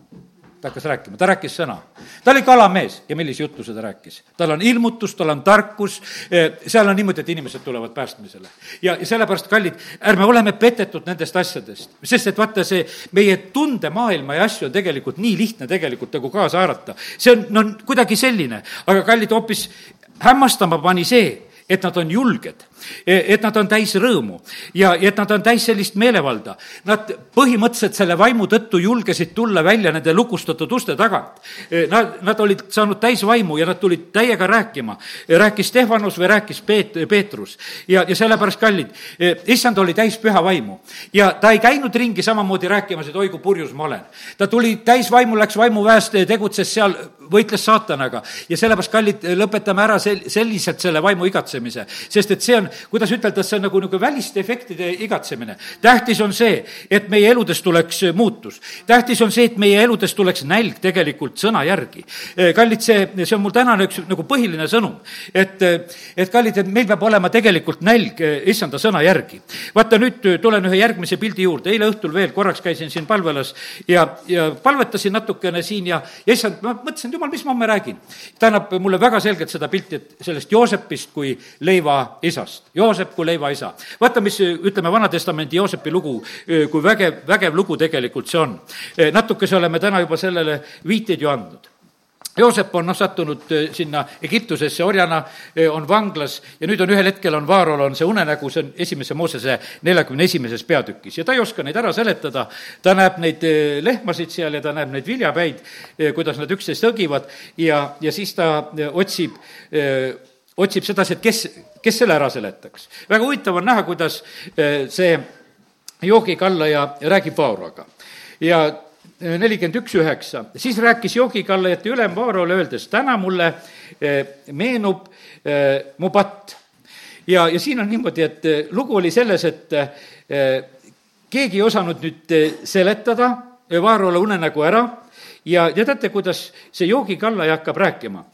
ta hakkas rääkima, ta rääkis sõna. ta oli kalamees ja millise jutluse ta rääkis. tal on ilmutus, tal on tarkus, eh, seal on niimoodi, et inimesed tulevad päästmisele. ja, ja sellepärast, kallid, ärme oleme petetud nendest asjadest, sest et vaata, see meie tundemaailma ja asju on tegelikult nii lihtne tegelikult nagu kaasa haarata. see on, no kuidagi selline, aga kallid, hoopis hämmastama pani see, et nad on julged et nad on täis rõõmu ja, ja et nad on täis sellist meelevalda. Nad põhimõtteliselt selle vaimu tõttu julgesid tulla välja nende lukustatud uste tagant. E, nad, nad olid saanud täis vaimu ja nad tulid täiega rääkima. E, rääkis Stefanus või rääkis Peet-, Peetrus. ja, ja sellepärast, kallid, issand oli täis püha vaimu. ja ta ei käinud ringi samamoodi rääkimas, et oi kui purjus ma olen. ta tuli täis vaimu, läks vaimuväest, tegutses seal, võitles saatanaga. ja sellepärast, kallid, lõpetame ära sel-, selliselt selle vaimu igatsemise, sest et see on kuidas ütelda, see on nagu niisugune väliste efektide igatsemine. tähtis on see, et meie eludes tuleks muutus. tähtis on see, et meie eludes tuleks nälg tegelikult sõna järgi. kallid, see, see on mul tänane üks nagu põhiline sõnum, et, et kallid, et meil peab olema tegelikult nälg issanda sõna järgi. vaata, nüüd tulen ühe järgmise pildi juurde, eile õhtul veel korraks käisin siin palvelas ja, ja palvetasin natukene siin ja, ja issand, ma mõtlesin, et jumal, mis ma homme räägin. ta annab mulle väga selgelt seda pilti, et sellest Joosepist kui leiva isast. Joosep kui leivaisa. vaata, mis ütleme, Vana-testamendi Joosepi lugu, kui vägev, vägev lugu tegelikult see on. natukese oleme täna juba sellele viiteid ju andnud. Joosep on noh, sattunud sinna Egiptusesse orjana, on vanglas ja nüüd on ühel hetkel on Vaarol on see unenägu, see on esimese Moosese neljakümne esimeses peatükis ja ta ei oska neid ära seletada. ta näeb neid lehmasid seal ja ta näeb neid viljapäid, kuidas nad üksteist õgivad ja, ja siis ta otsib otsib sedasi, et kes, kes selle ära seletaks. väga huvitav on näha, kuidas eh, see joogikallaja räägib Vauraga. ja eh, nelikümmend üks üheksa, siis rääkis joogikallajate ülem Vaarole, öeldes, täna mulle eh, meenub mu patt. ja, ja siin on niimoodi, et lugu oli selles, et keegi ei osanud nüüd seletada Vaarole unenägu ära ja, teate, kuidas see joogikallaja hakkab rääkima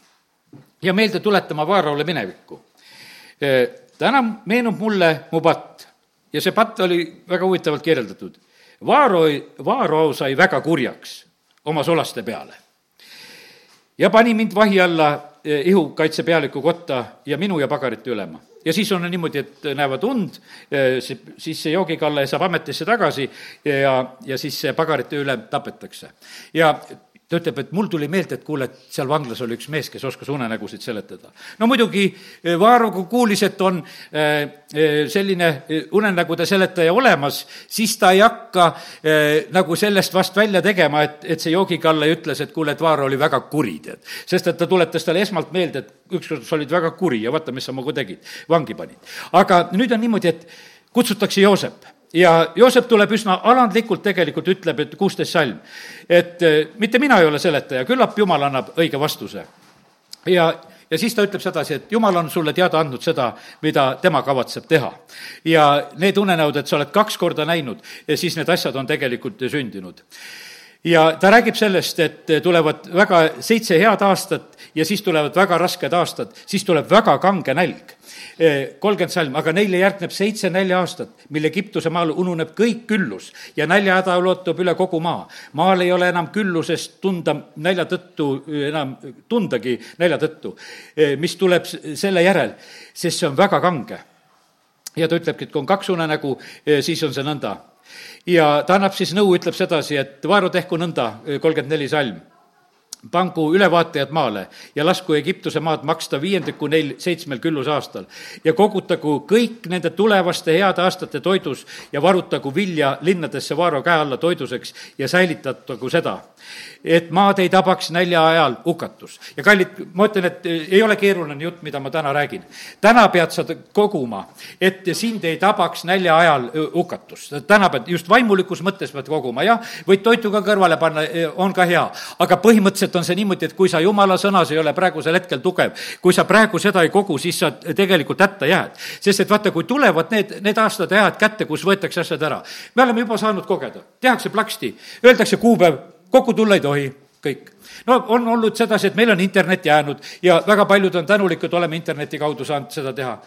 ja meelde tuletama Vaaraole minevikku. Täna meenub mulle mu patt ja see patt oli väga huvitavalt kirjeldatud. Vaaro, Vaaro sai väga kurjaks oma solaste peale ja pani mind vahi alla ihukaitsepealiku kotta ja minu ja pagarite ülema. ja siis on niimoodi, et näevad und, siis see joogikallaja saab ametisse tagasi ja, ja siis see pagarite ülem tapetakse. ja ta ütleb, et mul tuli meelde, et kuule, et seal vanglas oli üks mees, kes oskas unenägusid seletada. no muidugi eh, Vaaro, kui kuulis, et on eh, eh, selline unenägude seletaja olemas, siis ta ei hakka nagu sellest vast välja tegema, et, et see joogikalle ütles, et kuule, et Vaaro oli väga kuri, tead. sest et ta tuletas talle esmalt meelde, et ükskord sa olid väga kuri ja vaata, mis sa minuga tegid, vangi panid. aga nüüd on niimoodi, et kutsutakse Joosep ja Joosep tuleb üsna alandlikult tegelikult, ütleb, et kuusteist salm. et eh, mitte mina ei ole seletaja, küllap Jumal annab õige vastuse. ja, ja siis ta ütleb sedasi, et Jumal on sulle teada andnud seda, mida tema kavatseb teha. ja need unenäod, et sa oled kaks korda näinud, siis need asjad on tegelikult sündinud ja ta räägib sellest, et tulevad väga seitse head aastat ja siis tulevad väga rasked aastad, siis tuleb väga kange nälg kolmkümmend salm, aga neile järgneb seitse nälja-aastat, mil Egiptuse maal ununeb kõik küllus ja näljahäda ulatub üle kogu maa. maal ei ole enam küllusest tunda nälja tõttu, enam tundagi nälja tõttu, mis tuleb selle järel, sest see on väga kange ja ta ütlebki, et kui on kaks unenägu, siis on see nõnda. Ja ta annab siis nõu, ütleb sedasi, et vaeru tehku nõnda, kolmkümmend neli salm pangu ülevaatajad maale ja lasku Egiptuse maad maksta viiendiku neil seitsmel küllusaastal ja kogutagu kõik nende tulevaste heade aastate toidus ja varutagu vilja linnadesse Vaaro käe alla toiduseks ja säilitatagu seda et maad ei tabaks nälja ajal hukatus. ja kallid, ma ütlen, et eh, ei ole keeruline jutt, mida ma täna räägin. täna pead sa koguma, et sind ei tabaks nälja ajal eh, hukatus. täna pead, just vaimulikus mõttes pead koguma, jah, võid toitu ka kõrvale panna, eh, on ka hea. aga põhimõtteliselt on see niimoodi, et kui sa jumala sõnas ei ole praegusel hetkel tugev, kui sa praegu seda ei kogu, siis sa tegelikult hätta jääd. sest et vaata, kui tulevad need, need aastad ja ajad kätte, kus võetakse asjad ära, me oleme juba saanud kogeda, tehakse plaksti, öeldakse kuupäev, kokku tulla ei tohi, kõik no on olnud sedasi, et meil on internet jäänud ja väga paljud on tänulikud, oleme interneti kaudu saanud seda teha.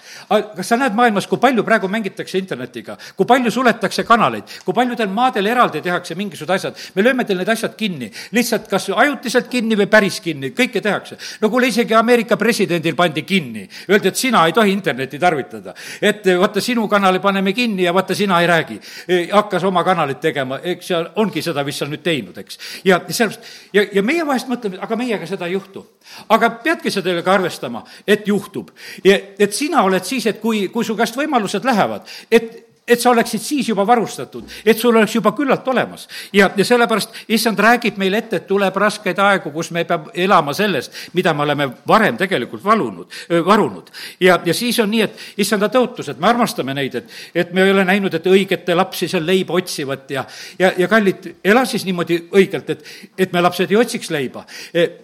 kas sa näed maailmas, kui palju praegu mängitakse internetiga, kui palju suletakse kanaleid, kui paljudel maadel eraldi tehakse mingisugused asjad, me lööme teil need asjad kinni, lihtsalt kas ajutiselt kinni või päris kinni, kõike tehakse. no kuule, isegi Ameerika presidendil pandi kinni, öeldi, et sina ei tohi internetti tarvitada. et vaata, sinu kanali paneme kinni ja vaata, sina ei räägi. E, hakkas oma kanalit tegema, eks ja ongi seda vist seal nüüd teinud, eks. ja sellepärast, ja, ja meie vahest mõtleme, aga meiega seda ei juhtu. aga peadki sellega arvestama, et juhtub. et sina oled siis, et kui, kui su käest võimalused lähevad, et et sa oleksid siis juba varustatud, et sul oleks juba küllalt olemas. ja, ja sellepärast issand räägib meile ette, et tuleb raskeid aegu, kus me peab elama sellest, mida me oleme varem tegelikult valunud, varunud. ja, ja siis on nii, et issanda tõotused, me armastame neid, et, et me ei ole näinud, et õigete lapsi seal leiba otsivat ja, ja, ja kallid, ela siis niimoodi õigelt, et, et me lapsed ei otsiks leiba.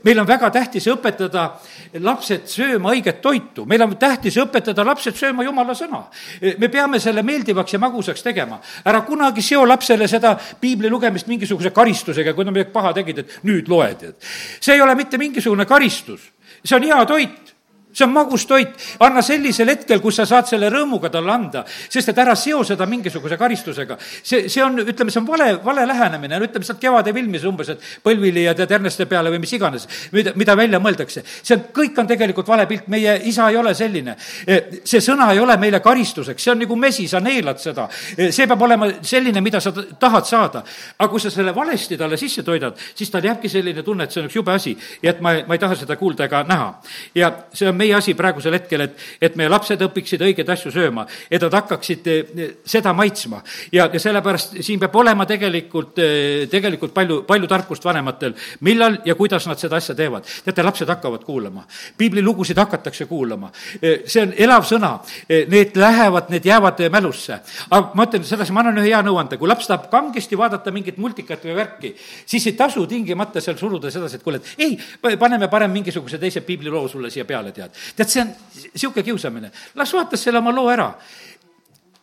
meil on väga tähtis õpetada lapsed sööma õiget toitu, meil on tähtis õpetada lapsed sööma jumala sõna. me peame selle meeldivaks ja magusaks tegema. ära kunagi seo lapsele seda piibli lugemist mingisuguse karistusega, kui nad midagi paha tegid, et nüüd loed. see ei ole mitte mingisugune karistus, see on hea toit see on magus toit, anna sellisel hetkel, kus sa saad selle rõõmuga talle anda, sest et ära seo seda mingisuguse karistusega. see, see on, ütleme, see on vale, vale lähenemine, no ütleme sealt Kevade filmis umbes, et põlvili ja tead Erneste peale või mis iganes, mida, mida välja mõeldakse. see on, kõik on tegelikult vale pilt, meie isa ei ole selline. E, see sõna ei ole meile karistuseks, see on nagu mesi, sa neelad seda. E, see peab olema selline, mida sa tahad saada. aga kui sa selle valesti talle sisse toidad, siis tal jääbki selline tunne, et see on üks jube asi ja et ma, ma ei taha seda kuulda ega näha. ja see on meie meie asi praegusel hetkel, et, et meie lapsed õpiksid õigeid asju sööma, et nad hakkaksid eh, seda maitsma. ja, ja sellepärast siin peab olema tegelikult, eh, tegelikult palju, palju tarkust vanematel, millal ja kuidas nad seda asja teevad. teate, lapsed hakkavad kuulama, piiblilugusid hakatakse kuulama, eh, see on elav sõna, need lähevad, need jäävad mälusse. aga ma ütlen sedasi, ma annan ühe hea nõuande, kui laps tahab kangesti vaadata mingit multikat või värki, siis ei tasu tingimata seal suruda sedasi, et kuule, et ei, paneme parem mingisuguse teise piibliloo sulle siia peale, tead tead, see on niisugune kiusamine. las vaatas selle oma loo ära.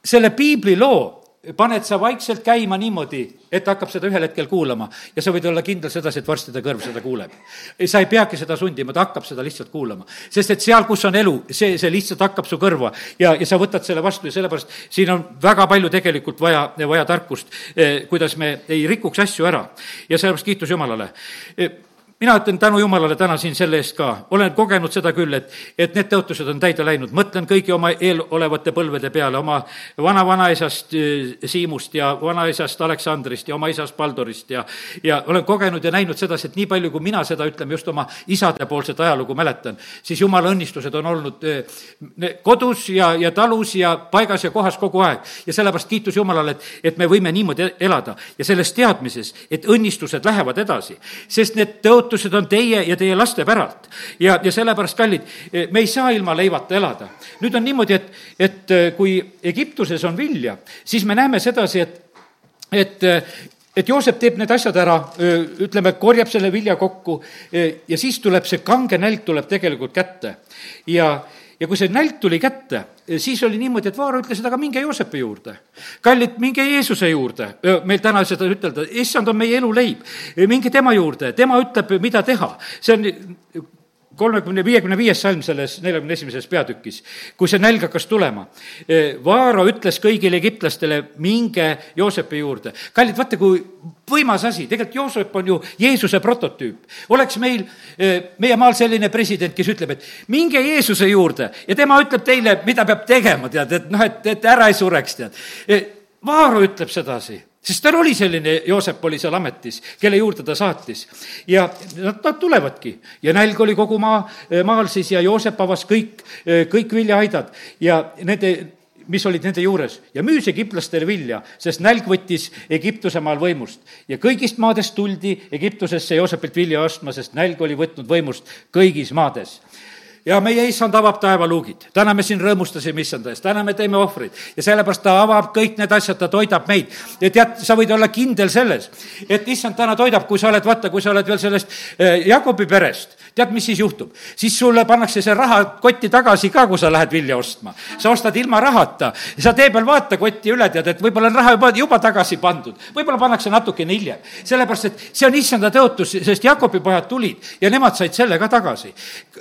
selle piibliloo paned sa vaikselt käima niimoodi, et hakkab seda ühel hetkel kuulama ja sa võid olla kindel sedasi, et varsti ta kõrv seda kuuleb. sa ei peagi seda sundima, ta hakkab seda lihtsalt kuulama. sest et seal, kus on elu, see, see lihtsalt hakkab su kõrva ja, ja sa võtad selle vastu ja sellepärast siin on väga palju tegelikult vaja, vaja tarkust, eh, kuidas me ei rikuks asju ära. ja sellepärast kiitus Jumalale eh, mina ütlen tänu jumalale täna siin selle eest ka, olen kogenud seda küll, et, et need tõotused on täide läinud, mõtlen kõigi oma eelolevate põlvede peale, oma vana-vanaisast eh, Siimust ja vanaisast Aleksandrist ja oma isast Paldorist ja, ja olen kogenud ja näinud sedasi, et nii palju, kui mina seda, ütleme just oma isadepoolset ajalugu mäletan, siis jumala õnnistused on olnud eh, kodus ja, ja talus ja paigas ja kohas kogu aeg. ja sellepärast kiitus Jumalale, et, et me võime niimoodi elada. Ja selles teadmises, et õnnistused lähevad edasi, sest need tõotused lootused on teie ja teie laste päralt. ja, ja sellepärast, kallid, me ei saa ilma leivata elada. nüüd on niimoodi, et, et äh, kui Egiptuses on vilja, siis me näeme sedasi, et, et äh, et Joosep teeb need asjad ära, äh, ütleme, korjab selle vilja kokku ja siis tuleb see kange nälg tuleb tegelikult kätte. ja, ja kui see nälg tuli kätte, siis oli niimoodi, et Vaaro ütles, et aga minge Joosepi juurde. kallid, minge Jeesuse juurde, meil täna seda ütelda, issand on meie eluleib. minge tema juurde, tema ütleb, mida teha. see on kolmekümne, viiekümne viies salm selles neljakümne esimeses peatükis, kui see nälg hakkas tulema. Vaaro ütles kõigile egiptlastele, minge Joosepi juurde. kallid, vaata, kui võimas asi, tegelikult Joosep on ju Jeesuse prototüüp. oleks meil meie maal selline president, kes ütleb, et minge Jeesuse juurde ja tema ütleb teile, mida peab tegema, tead, et noh, et, et ära ei sureks, tead. Vaaro ütleb sedasi sest tal oli selline, Joosep oli seal ametis, kelle juurde ta saatis. ja nad, nad tulevadki ja nälg oli kogu maa, maal siis ja Joosep avas kõik, kõik viljaaidad ja nende mis olid nende juures ja müüs egiptlastele vilja, sest nälg võttis Egiptuse maal võimust. ja kõigist maadest tuldi Egiptusesse Joosepilt vilja ostma, sest nälg oli võtnud võimust kõigis maades ja meie issand avab taevaluugid. täna me siin rõõmustasime issanda eest, täna me teeme ohvreid ja sellepärast ta avab kõik need asjad, ta toidab meid. ja tead, sa võid olla kindel selles, et issand täna toidab, kui sa oled, vaata, kui sa oled veel sellest eh, Jakobi perest tead, mis siis juhtub? siis sulle pannakse see raha kotti tagasi ka, kui sa lähed vilja ostma. sa ostad ilma rahata, sa tee peal vaata kotti üle, tead, et võib-olla on raha juba, juba tagasi pandud. võib-olla pannakse natukene hiljem. sellepärast, et see on issanda tõotus, sest Jakobi pojad tulid ja nemad said selle ka tagasi.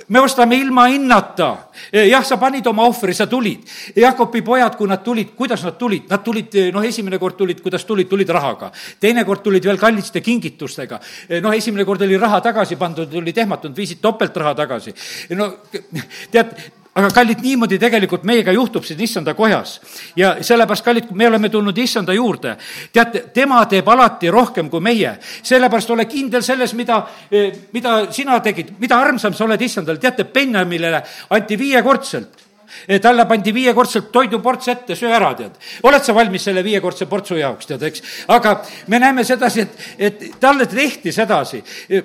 me ostame ilma hinnata. jah, sa panid oma ohvri, sa tulid. Jakobi pojad, kui nad tulid, kuidas nad tulid? Nad tulid, noh, esimene kord tulid, kuidas tulid, tulid rahaga. teine kord tulid veel kallite kingitustega. noh, esimene kord oli raha tagasi pandud, olid ehmatunud viisid topeltraha tagasi. no tead, aga kallid, niimoodi tegelikult meiega juhtub siin issanda kojas. ja sellepärast, kallid, me oleme tulnud issanda juurde. teate, tema teeb alati rohkem kui meie. sellepärast ole kindel selles, mida, mida sina tegid, mida armsam sa oled issandale. teate, Benjaminile anti viiekordselt talle pandi viiekordselt toiduports ette, söö ära, tead. oled sa valmis selle viiekordse portsu jaoks, tead, eks? aga me näeme sedasi, et, et talle tehti sedasi,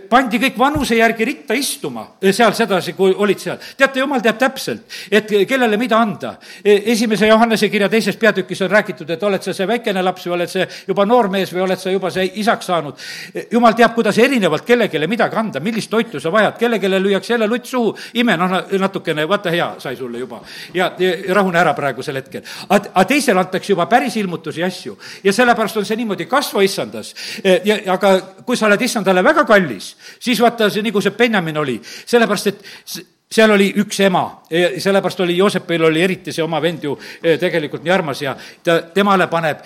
pandi kõik vanuse järgi ritta istuma seal sedasi, kui olid seal. teate, jumal teab täpselt, et kellele mida anda. esimese Johannese kirja teises peatükis on räägitud, et oled sa see väikene laps või oled sa juba noormees või oled sa juba see isaks saanud. jumal teab, kuidas erinevalt kellelegi midagi anda, millist toitu sa vajad, kellelegi lüüakse jälle lutt suhu, ime, noh, natukene, vaata, hea sai sulle juba ja, rahune ära praegusel hetkel. aga teisele antakse juba päris ilmutusi ja asju ja sellepärast on see niimoodi, kasva issandas. E, ja, aga kui sa oled issandale väga kallis, siis vaata, see nagu see Benjamin oli, sellepärast et seal oli üks ema, sellepärast oli Joosepil oli eriti see oma vend ju e, tegelikult nii armas ja ta, temale paneb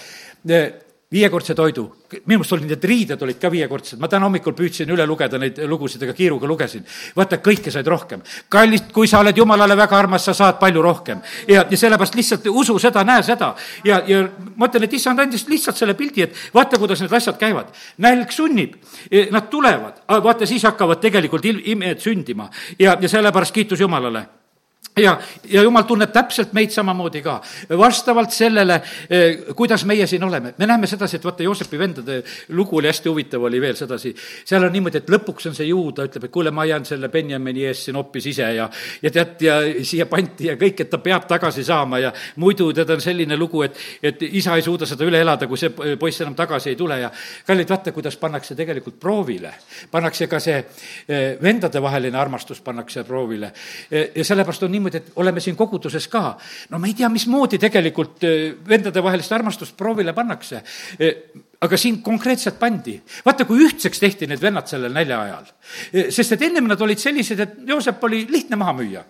e, viiekordse toidu, minu meelest olid need riided olid ka viiekordsed, ma täna hommikul püüdsin üle lugeda neid lugusid, aga kiiruga lugesin. vaata, kõike said rohkem. kallist, kui sa oled jumalale väga armas, sa saad palju rohkem. ja, ja sellepärast lihtsalt usu seda, näe seda. ja, ja ma ütlen, et issand andis lihtsalt selle pildi, et vaata, kuidas need asjad käivad. nälg sunnib, e, nad tulevad, vaata, siis hakkavad tegelikult imed sündima ja, ja sellepärast kiitus Jumalale ja, ja jumal tunneb täpselt meid samamoodi ka, vastavalt sellele, eh, kuidas meie siin oleme. me näeme sedasi, et vaata, Joosepi vendade lugu oli hästi huvitav, oli veel sedasi, seal on niimoodi, et lõpuks on see juuda, ütleb, et kuule, ma jään selle Benjamini eest siin hoopis ise ja ja tead, ja siia pandi ja kõik, et ta peab tagasi saama ja muidu tead, on selline lugu, et, et isa ei suuda seda üle elada, kui see poiss enam tagasi ei tule ja kallid, vaata, kuidas pannakse tegelikult proovile. pannakse ka see eh, vendadevaheline armastus pannakse proovile eh, ja sellepärast on niimoodi, et oleme siin koguduses ka. no ma ei tea, mismoodi tegelikult eh, vendadevahelist armastust proovile pannakse eh, aga siin konkreetselt pandi. vaata, kui ühtseks tehti need vennad sellel nälja ajal. Eh, sest et ennem nad olid sellised, et Joosep oli lihtne maha müüa.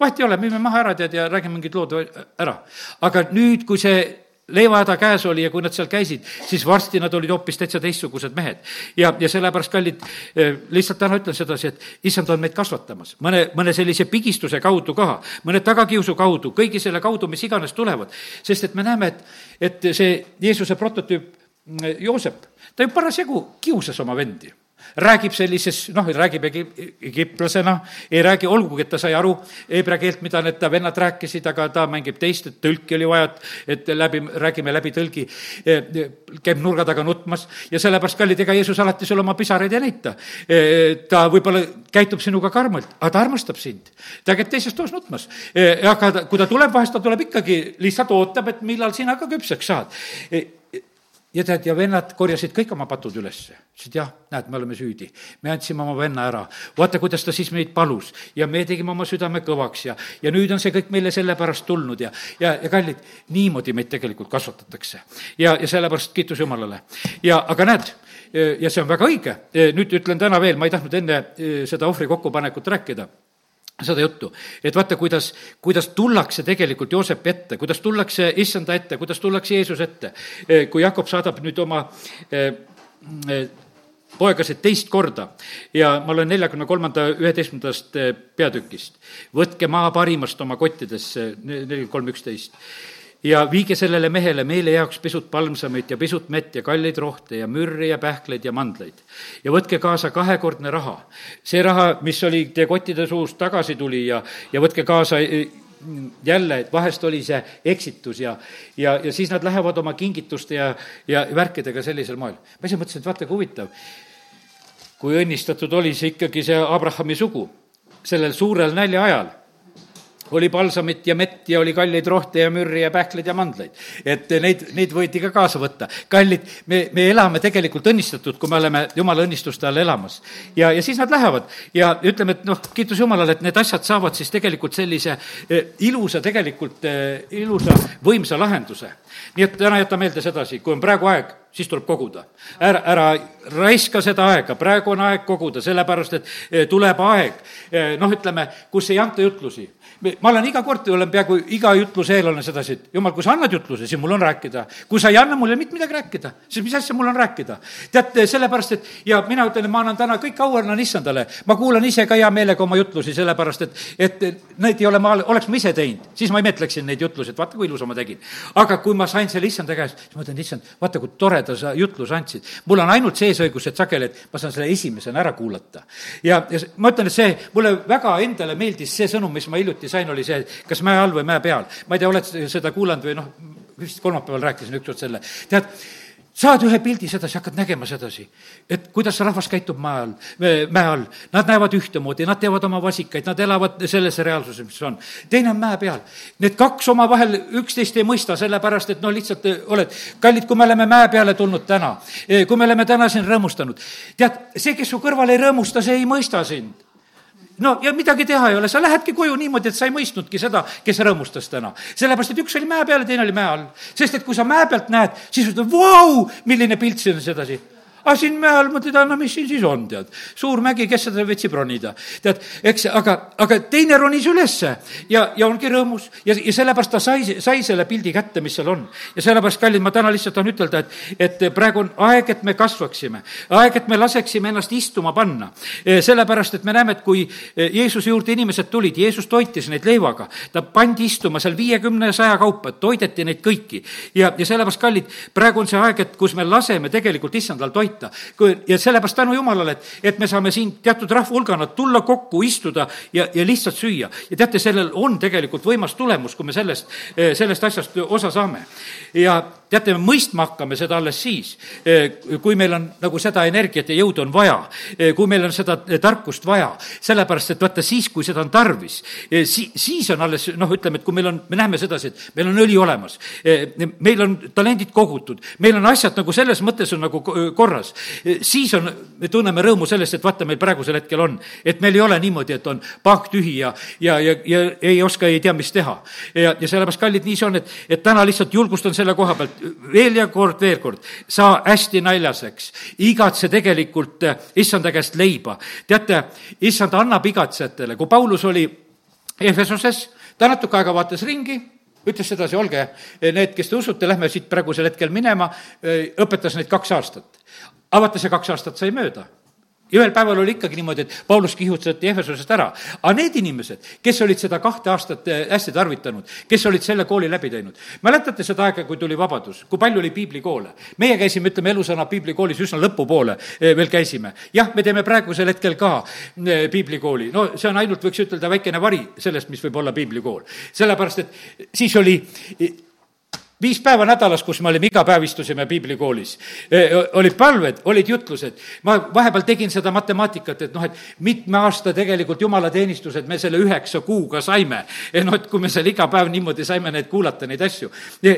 vahet ei ole, müüme maha ära, tead, ja räägime mingid lood ära. aga nüüd, kui see leivahäda käes oli ja kui nad seal käisid, siis varsti nad olid hoopis täitsa teistsugused mehed. ja, ja sellepärast, kallid, eh, lihtsalt täna ütlen sedasi, et issand on meid kasvatamas mõne, mõne sellise pigistuse kaudu ka, mõne tagakiusu kaudu, kõigi selle kaudu, mis iganes tulevad. sest et me näeme, et, et see Jeesuse prototüüp mm, Joosep, ta ju parasjagu kiusas oma vendi räägib sellises, noh, räägib egiptlasena, ei räägi, olgugi et ta sai aru heebrea keelt, mida need ta vennad rääkisid, aga ta mängib teist, et tõlki oli vaja, et läbi, räägime läbi tõlgi, e, e, käib nurga taga nutmas ja sellepärast, kallid, ega Jeesus alati sulle oma pisaraid ei näita. E, ta võib-olla käitub sinuga karmilt, aga ta armastab sind. ta käib teises toas nutmas. aga ta, kui ta tuleb, vahest ta tuleb ikkagi, lihtsalt ootab, et millal sina ka küpseks saad ja tead, ja vennad korjasid kõik oma patud ülesse. ütlesid jah, näed, me oleme süüdi. me andsime oma venna ära. vaata, kuidas ta siis meid palus ja me tegime oma südame kõvaks ja, ja nüüd on see kõik meile sellepärast tulnud ja, ja, ja kallid, niimoodi meid tegelikult kasvatatakse. ja, ja sellepärast kiitus Jumalale. ja, aga näed, ja see on väga õige. nüüd ütlen täna veel, ma ei tahtnud enne eh, seda ohvri kokkupanekut rääkida seda juttu, et vaata, kuidas, kuidas tullakse tegelikult Joosepi ette, kuidas tullakse issanda ette, kuidas tullakse Jeesuse ette. kui Jakob saadab nüüd oma eh, eh, poegasid teist korda ja ma olen neljakümne kolmanda üheteistkümnendast eh, peatükist. võtke maa parimast oma kottidesse, neli, kolm, üksteist ja viige sellele mehele meele jaoks pisut palmsamit ja pisut mett ja kalleid rohte ja mürri ja pähkleid ja mandleid. ja võtke kaasa kahekordne raha. see raha, mis oli teie kottide suust tagasi tuli ja, ja võtke kaasa e, jälle, et vahest oli see eksitus ja, ja, ja siis nad lähevad oma kingituste ja, ja värkidega sellisel moel. ma ise mõtlesin, et vaata, kui huvitav, kui õnnistatud oli see ikkagi see Abrahami sugu sellel suurel nälja ajal oli palsamit ja mett ja oli kalleid rohte ja mürri ja pähkleid ja mandleid. et neid, neid võidi ka kaasa võtta. kallid, me, me elame tegelikult õnnistatud, kui me oleme jumala õnnistuste all elamas. ja, ja siis nad lähevad ja ütleme, et noh, kiitus Jumalale, et need asjad saavad siis tegelikult sellise eh, ilusa, tegelikult eh, ilusa, võimsa lahenduse. nii et täna jäta meelde sedasi, kui on praegu aeg, siis tuleb koguda. ära, ära raiska seda aega, praegu on aeg koguda, sellepärast et eh, tuleb aeg, noh, ütleme, kus ei anta jutlusi ma olen iga kord, olen peaaegu iga jutluse eel olen sedasi, et jumal, kui sa annad jutluse, siis mul on rääkida. kui sa ei anna, mul ei ole mitte midagi rääkida, siis mis asja mul on rääkida. teate, sellepärast, et ja mina ütlen, et ma annan täna kõik au annan issandale. ma kuulan ise ka hea meelega oma jutlusi, sellepärast et, et neid ei ole ma, oleks ma ise teinud, siis ma imetleksin neid jutlusi, et vaata, kui ilusa ma tegin. aga kui ma sain selle issanda käest, siis ma ütlen, issand, vaata, kui toreda sa jutluse andsid. mul on ainult see õigus, et sageli, et ma saan selle esimesena ära kuulata. ja, ja ma ütlen, et see, mulle väga endale meeldis see sõnum, mis ma hiljuti sain, oli see, kas mäe all või mäe peal. ma ei tea, oled seda kuulanud või noh, vist kolmapäeval rääkisin ükskord selle. tead, saad ühe pildi sedasi, hakkad nägema sedasi, et kuidas rahvas käitub maa all, mäe all. Nad näevad ühtemoodi, nad teevad oma vasikaid, nad elavad selles reaalsuses, mis on. teine on mäe peal. Need kaks omavahel üksteist ei mõista, sellepärast et no lihtsalt oled, kallid, kui me oleme mäe peale tulnud täna, kui me oleme täna siin rõõmustanud, tead, see, kes su kõrval ei rõõmusta, see ei mõista sind no ja midagi teha ei ole, sa lähedki koju niimoodi, et sa ei mõistnudki seda, kes rõõmustas täna. sellepärast, et üks oli mäe peal ja teine oli mäe all. sest et kui sa mäe pealt näed, siis ütled, vau, milline pilt siin on sedasi aga siin mäe all mõtled, no mis siin siis on, tead. suur mägi, kes seda viitsib ronida. tead, eks, aga, aga teine ronis ülesse ja, ja ongi rõõmus ja, ja sellepärast ta sai, sai selle pildi kätte, mis seal on. ja sellepärast, kallid, ma täna lihtsalt tahan ütelda, et, et praegu on aeg, et me kasvaksime. aeg, et me laseksime ennast istuma panna. E, sellepärast, et me näeme, et kui Jeesuse juurde inimesed tulid, Jeesus toitis neid leivaga, ta pandi istuma seal viiekümne ja saja kaupa, toideti neid kõiki. ja, ja sellepärast, kallid, praegu on see aeg, et kus me laseme tegelikult issandal toita toita. kui, ja sellepärast tänu Jumalale, et, et me saame siin teatud rahvahulgana tulla kokku, istuda ja, ja lihtsalt süüa. ja teate, sellel on tegelikult võimas tulemus, kui me sellest, sellest asjast osa saame. ja teate, me mõistma hakkame seda alles siis, kui meil on nagu seda energiat ja jõudu on vaja, kui meil on seda tarkust vaja, sellepärast et vaata, siis, kui seda on tarvis, si-, siis on alles noh, ütleme, et kui meil on, me näeme sedasi, et meil on õli olemas, meil on talendid kogutud, meil on asjad nagu selles mõttes on nagu korras, siis on, me tunneme rõõmu sellest, et vaata, meil praegusel hetkel on, et meil ei ole niimoodi, et on paak tühi ja, ja, ja, ja ei oska, ei tea, mis teha. ja, ja sellepärast, kallid, nii see on, et, et täna lihtsalt julgustan selle koha pealt, veel ja kord, veel kord, saa hästi naljaseks, igatse tegelikult eh, issanda käest leiba. teate, issand annab igatsejatele, kui Paulus oli Efesoses, ta natuke aega vaatas ringi, ütles sedasi, olge eh, need, kes te usute, lähme siit praegusel hetkel minema, eh, õpetas neid kaks aastat. Aga vaata, see kaks aastat sai mööda ja ühel päeval oli ikkagi niimoodi, et Paulus kihutati Ehvesusest ära. aga need inimesed, kes olid seda kahte aastat eh, hästi tarvitanud, kes olid selle kooli läbi teinud, mäletate seda aega, kui tuli vabadus, kui palju oli piiblikoole? meie käisime, ütleme, elusõna piiblikoolis üsna lõpupoole eh, veel käisime. jah, me teeme praegusel hetkel ka eh, piiblikooli, no see on ainult, võiks ütelda, väikene vari sellest, mis võib olla piiblikool. sellepärast, et siis oli viis päeva nädalas, kus me olime, iga päev istusime piiblikoolis. Olid palved, olid jutlused. ma vahepeal tegin seda matemaatikat, et noh, et mitme aasta tegelikult jumalateenistused me selle üheksa kuuga saime. noh, et kui me seal iga päev niimoodi saime neid kuulata, neid asju.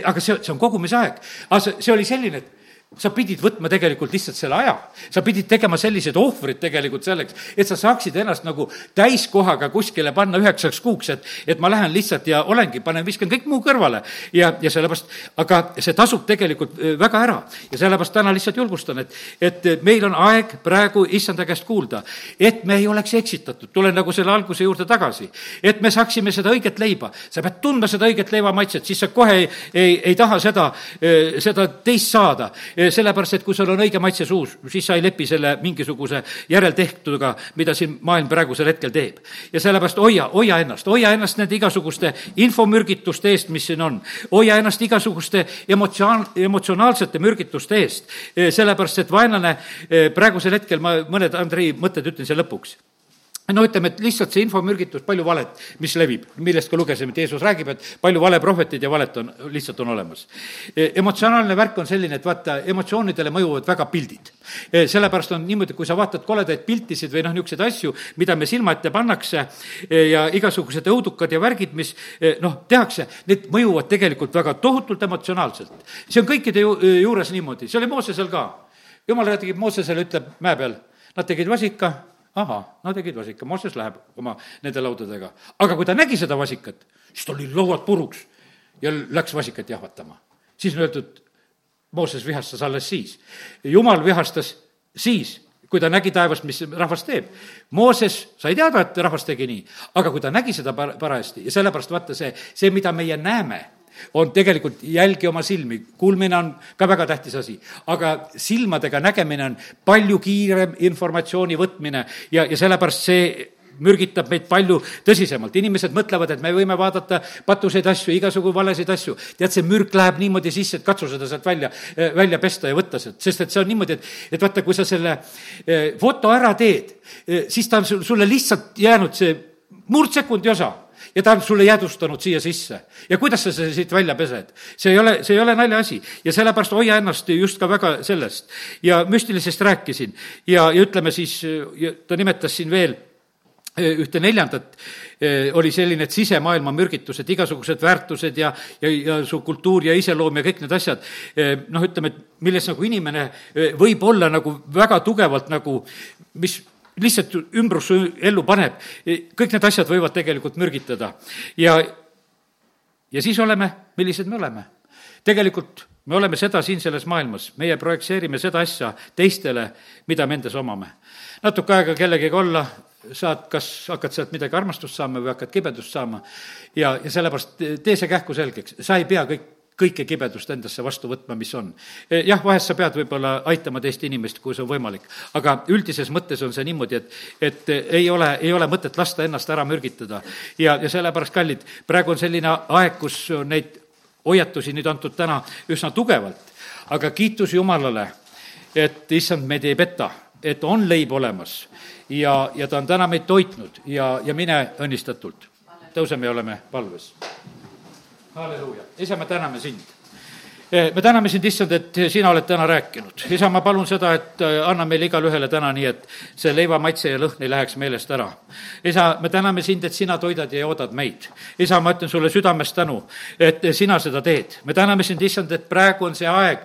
Aga see, see on kogumise aeg. aga see, see oli selline, et sa pidid võtma tegelikult lihtsalt selle aja, sa pidid tegema sellised ohvrid tegelikult selleks, et sa saaksid ennast nagu täiskohaga kuskile panna üheksaks kuuks, et, et ma lähen lihtsalt ja olengi, panen, viskan kõik muu kõrvale. ja, ja sellepärast, aga see tasub tegelikult äh, väga ära. Ja sellepärast täna lihtsalt julgustan, et, et meil on aeg praegu issanda käest kuulda, et me ei oleks eksitatud, tulen nagu selle alguse juurde tagasi, et me saaksime seda õiget leiba, sa pead tundma seda õiget leiva maitset, siis sa kohe ei, ei, ei taha seda, äh, seda teist saada sellepärast, et kui sul on õige maitse suus, siis sa ei lepi selle mingisuguse järeltehtuga, mida siin maailm praegusel hetkel teeb. ja sellepärast hoia, hoia ennast, hoia ennast nende igasuguste infomürgituste eest, mis siin on. hoia ennast igasuguste emotsionaal, emotsionaalsete mürgituste eest, sellepärast et vaenlane praegusel hetkel, ma mõned Andrei mõtted ütlen siia lõpuks no ütleme, et lihtsalt see infomürgitus, palju valet, mis levib, millest ka lugesime, et Jeesus räägib, et palju valeprohvetid ja valet on, lihtsalt on olemas. E, emotsionaalne värk on selline, et vaata, emotsioonidele mõjuvad väga pildid. E, sellepärast on niimoodi, kui sa vaatad koledaid piltisid või noh, niisuguseid asju, mida me silma ette pannakse e, ja igasugused õudukad ja värgid, mis noh, tehakse, need mõjuvad tegelikult väga tohutult emotsionaalselt. see on kõikide ju, juures niimoodi, see oli Moosesel ka. jumal räägib Moosesele, ütleb mäe peal, nad tegid vasika ahah, no tegid vasika, Mooses läheb oma nende laudadega. aga kui ta nägi seda vasikat, siis tal olid lauad puruks ja läks vasikat jahvatama. siis on öeldud, Mooses vihastas alles siis. jumal vihastas siis, kui ta nägi taevast, mis rahvas teeb. Mooses sai teada, et rahvas tegi nii, aga kui ta nägi seda parajasti ja sellepärast vaata see, see, mida meie näeme on tegelikult jälgi oma silmi, kuulmine on ka väga tähtis asi, aga silmadega nägemine on palju kiirem informatsiooni võtmine ja, ja sellepärast see mürgitab meid palju tõsisemalt. inimesed mõtlevad, et me võime vaadata patuseid asju, igasugu valesid asju. tead, see mürk läheb niimoodi sisse, et katsu seda sealt välja, välja pesta ja võtta sealt, sest et see on niimoodi, et, et vaata, kui sa selle eh, foto ära teed, eh, siis ta on sulle lihtsalt jäänud see murdsekundi osa ja ta on sulle jäädvustanud siia sisse. ja kuidas sa selle siit välja pesed? see ei ole, see ei ole naljaasi ja sellepärast hoia ennast just ka väga sellest. ja müstilisest rääkisin ja, ja ütleme siis, ta nimetas siin veel e, ühte neljandat, e, oli selline, et sisemaailma mürgitused, igasugused väärtused ja, ja, ja su kultuur ja iseloom ja kõik need asjad, e, noh, ütleme, et milles nagu inimene võib olla nagu väga tugevalt nagu, mis lihtsalt ümbrus ellu paneb, kõik need asjad võivad tegelikult mürgitada. ja, ja siis oleme, millised me oleme? tegelikult me oleme seda siin selles maailmas, meie projitseerime seda asja teistele, mida me endas omame. natuke aega kellegagi olla, saad, kas hakkad sealt midagi armastust saama või hakkad kibedust saama ja, ja sellepärast tee see kähku selgeks, sa ei pea kõik kõike kibedust endasse vastu võtma, mis on. E, jah, vahest sa pead võib-olla aitama teist inimest, kui see on võimalik, aga üldises mõttes on see niimoodi, et, et ei ole, ei ole mõtet lasta ennast ära mürgitada. ja, ja sellepärast, kallid, praegu on selline aeg, kus on neid hoiatusi nüüd antud täna üsna tugevalt, aga kiitus Jumalale, et issand meid ei peta, et on leib olemas ja, ja ta on täna meid toitnud ja, ja mine õnnistatult. tõuseme ja oleme palves halleluuja, isa, me täname sind me täname sind, issand, et sina oled täna rääkinud. isa, ma palun seda, et eh, anna meile igale ühele täna nii, et see leiva maitse ja lõhn ei läheks meelest ära. isa, me täname sind, et sina toidad ja joodad meid. isa, ma ütlen sulle südamest tänu, et sina seda teed. me täname sind, issand, et praegu on see aeg,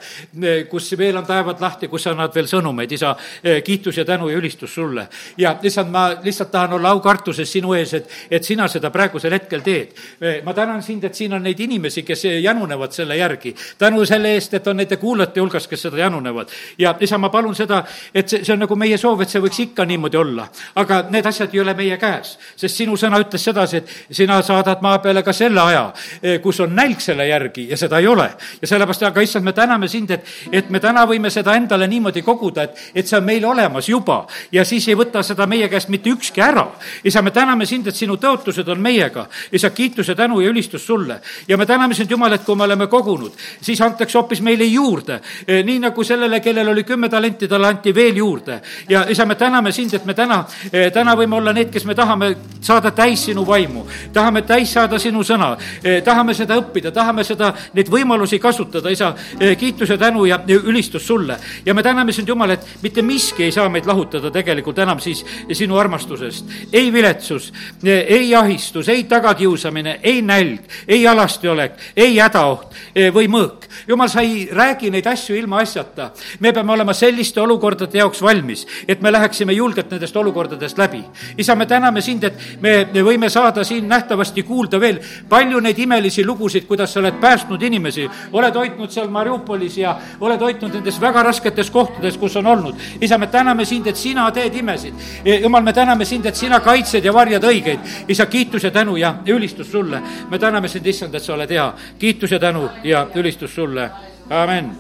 eh, kus veel on taevad lahti, kus sa annad veel sõnumeid, isa, kiitus ja tänu ja ülistus sulle. ja issand, ma lihtsalt tahan olla aukartuses sinu ees, et, et sina seda praegusel hetkel teed. ma tänan sind, et siin on neid inimesi, kes janunevad selle järgi. tänu tänu selle eest, et on nende kuulajate hulgas, kes seda janunevad. ja isa, ma palun seda, et see, see on nagu meie soov, et see võiks ikka niimoodi olla. aga need asjad ei ole meie käes, sest sinu sõna ütles sedasi, et sina saadad maa peale ka selle aja, eh, kus on nälg selle järgi ja seda ei ole. ja sellepärast, aga issand, me täname sind, et, et me täna võime seda endale niimoodi koguda, et, et see on meil olemas juba ja siis ei võta seda meie käest mitte ükski ära. isa, me täname sind, et sinu tõotused on meiega. isa, kiitus ja tänu ja ülistus sulle. ja me täname sind, Jumal, et kui me oleme kogunud, siis antakse hoopis meile juurde. Eh, nii nagu sellele, kellel oli kümme talenti, talle anti veel juurde. ja isa, me täname sind, et me täna, eh, täna võime olla need, kes me tahame saada täis sinu vaimu. tahame täis saada sinu sõna, eh, tahame seda õppida, tahame seda, neid võimalusi kasutada, isa, kiitus ja tänu ja ülistus sulle. ja me täname sind, Jumal, et mitte miski ei saa meid lahutada tegelikult enam siis sinu armastusest. ei viletsus, ei ahistus, ei tagakiusamine, ei nälg, ei alasti olek, ei hädaoht või mõõk jumal, sa ei räägi neid asju ilmaasjata. me peame olema selliste olukordade jaoks valmis, et me läheksime julgelt nendest olukordadest läbi. isa, me täname sind, et me võime saada siin nähtavasti kuulda veel palju neid imelisi lugusid, kuidas sa oled päästnud inimesi, oled hoidnud seal Mariupolis ja oled hoidnud nendes väga rasketes kohtades, kus on olnud. isa, me täname sind, et sina teed imesid. jumal, me täname sind, et sina kaitsed ja varjad õigeid. isa, kiitus ja tänu ja ülistus sulle. me täname sind, issand, et sa oled hea. kiitus ja tänu ja ülistus sulle, Chulla. Amén.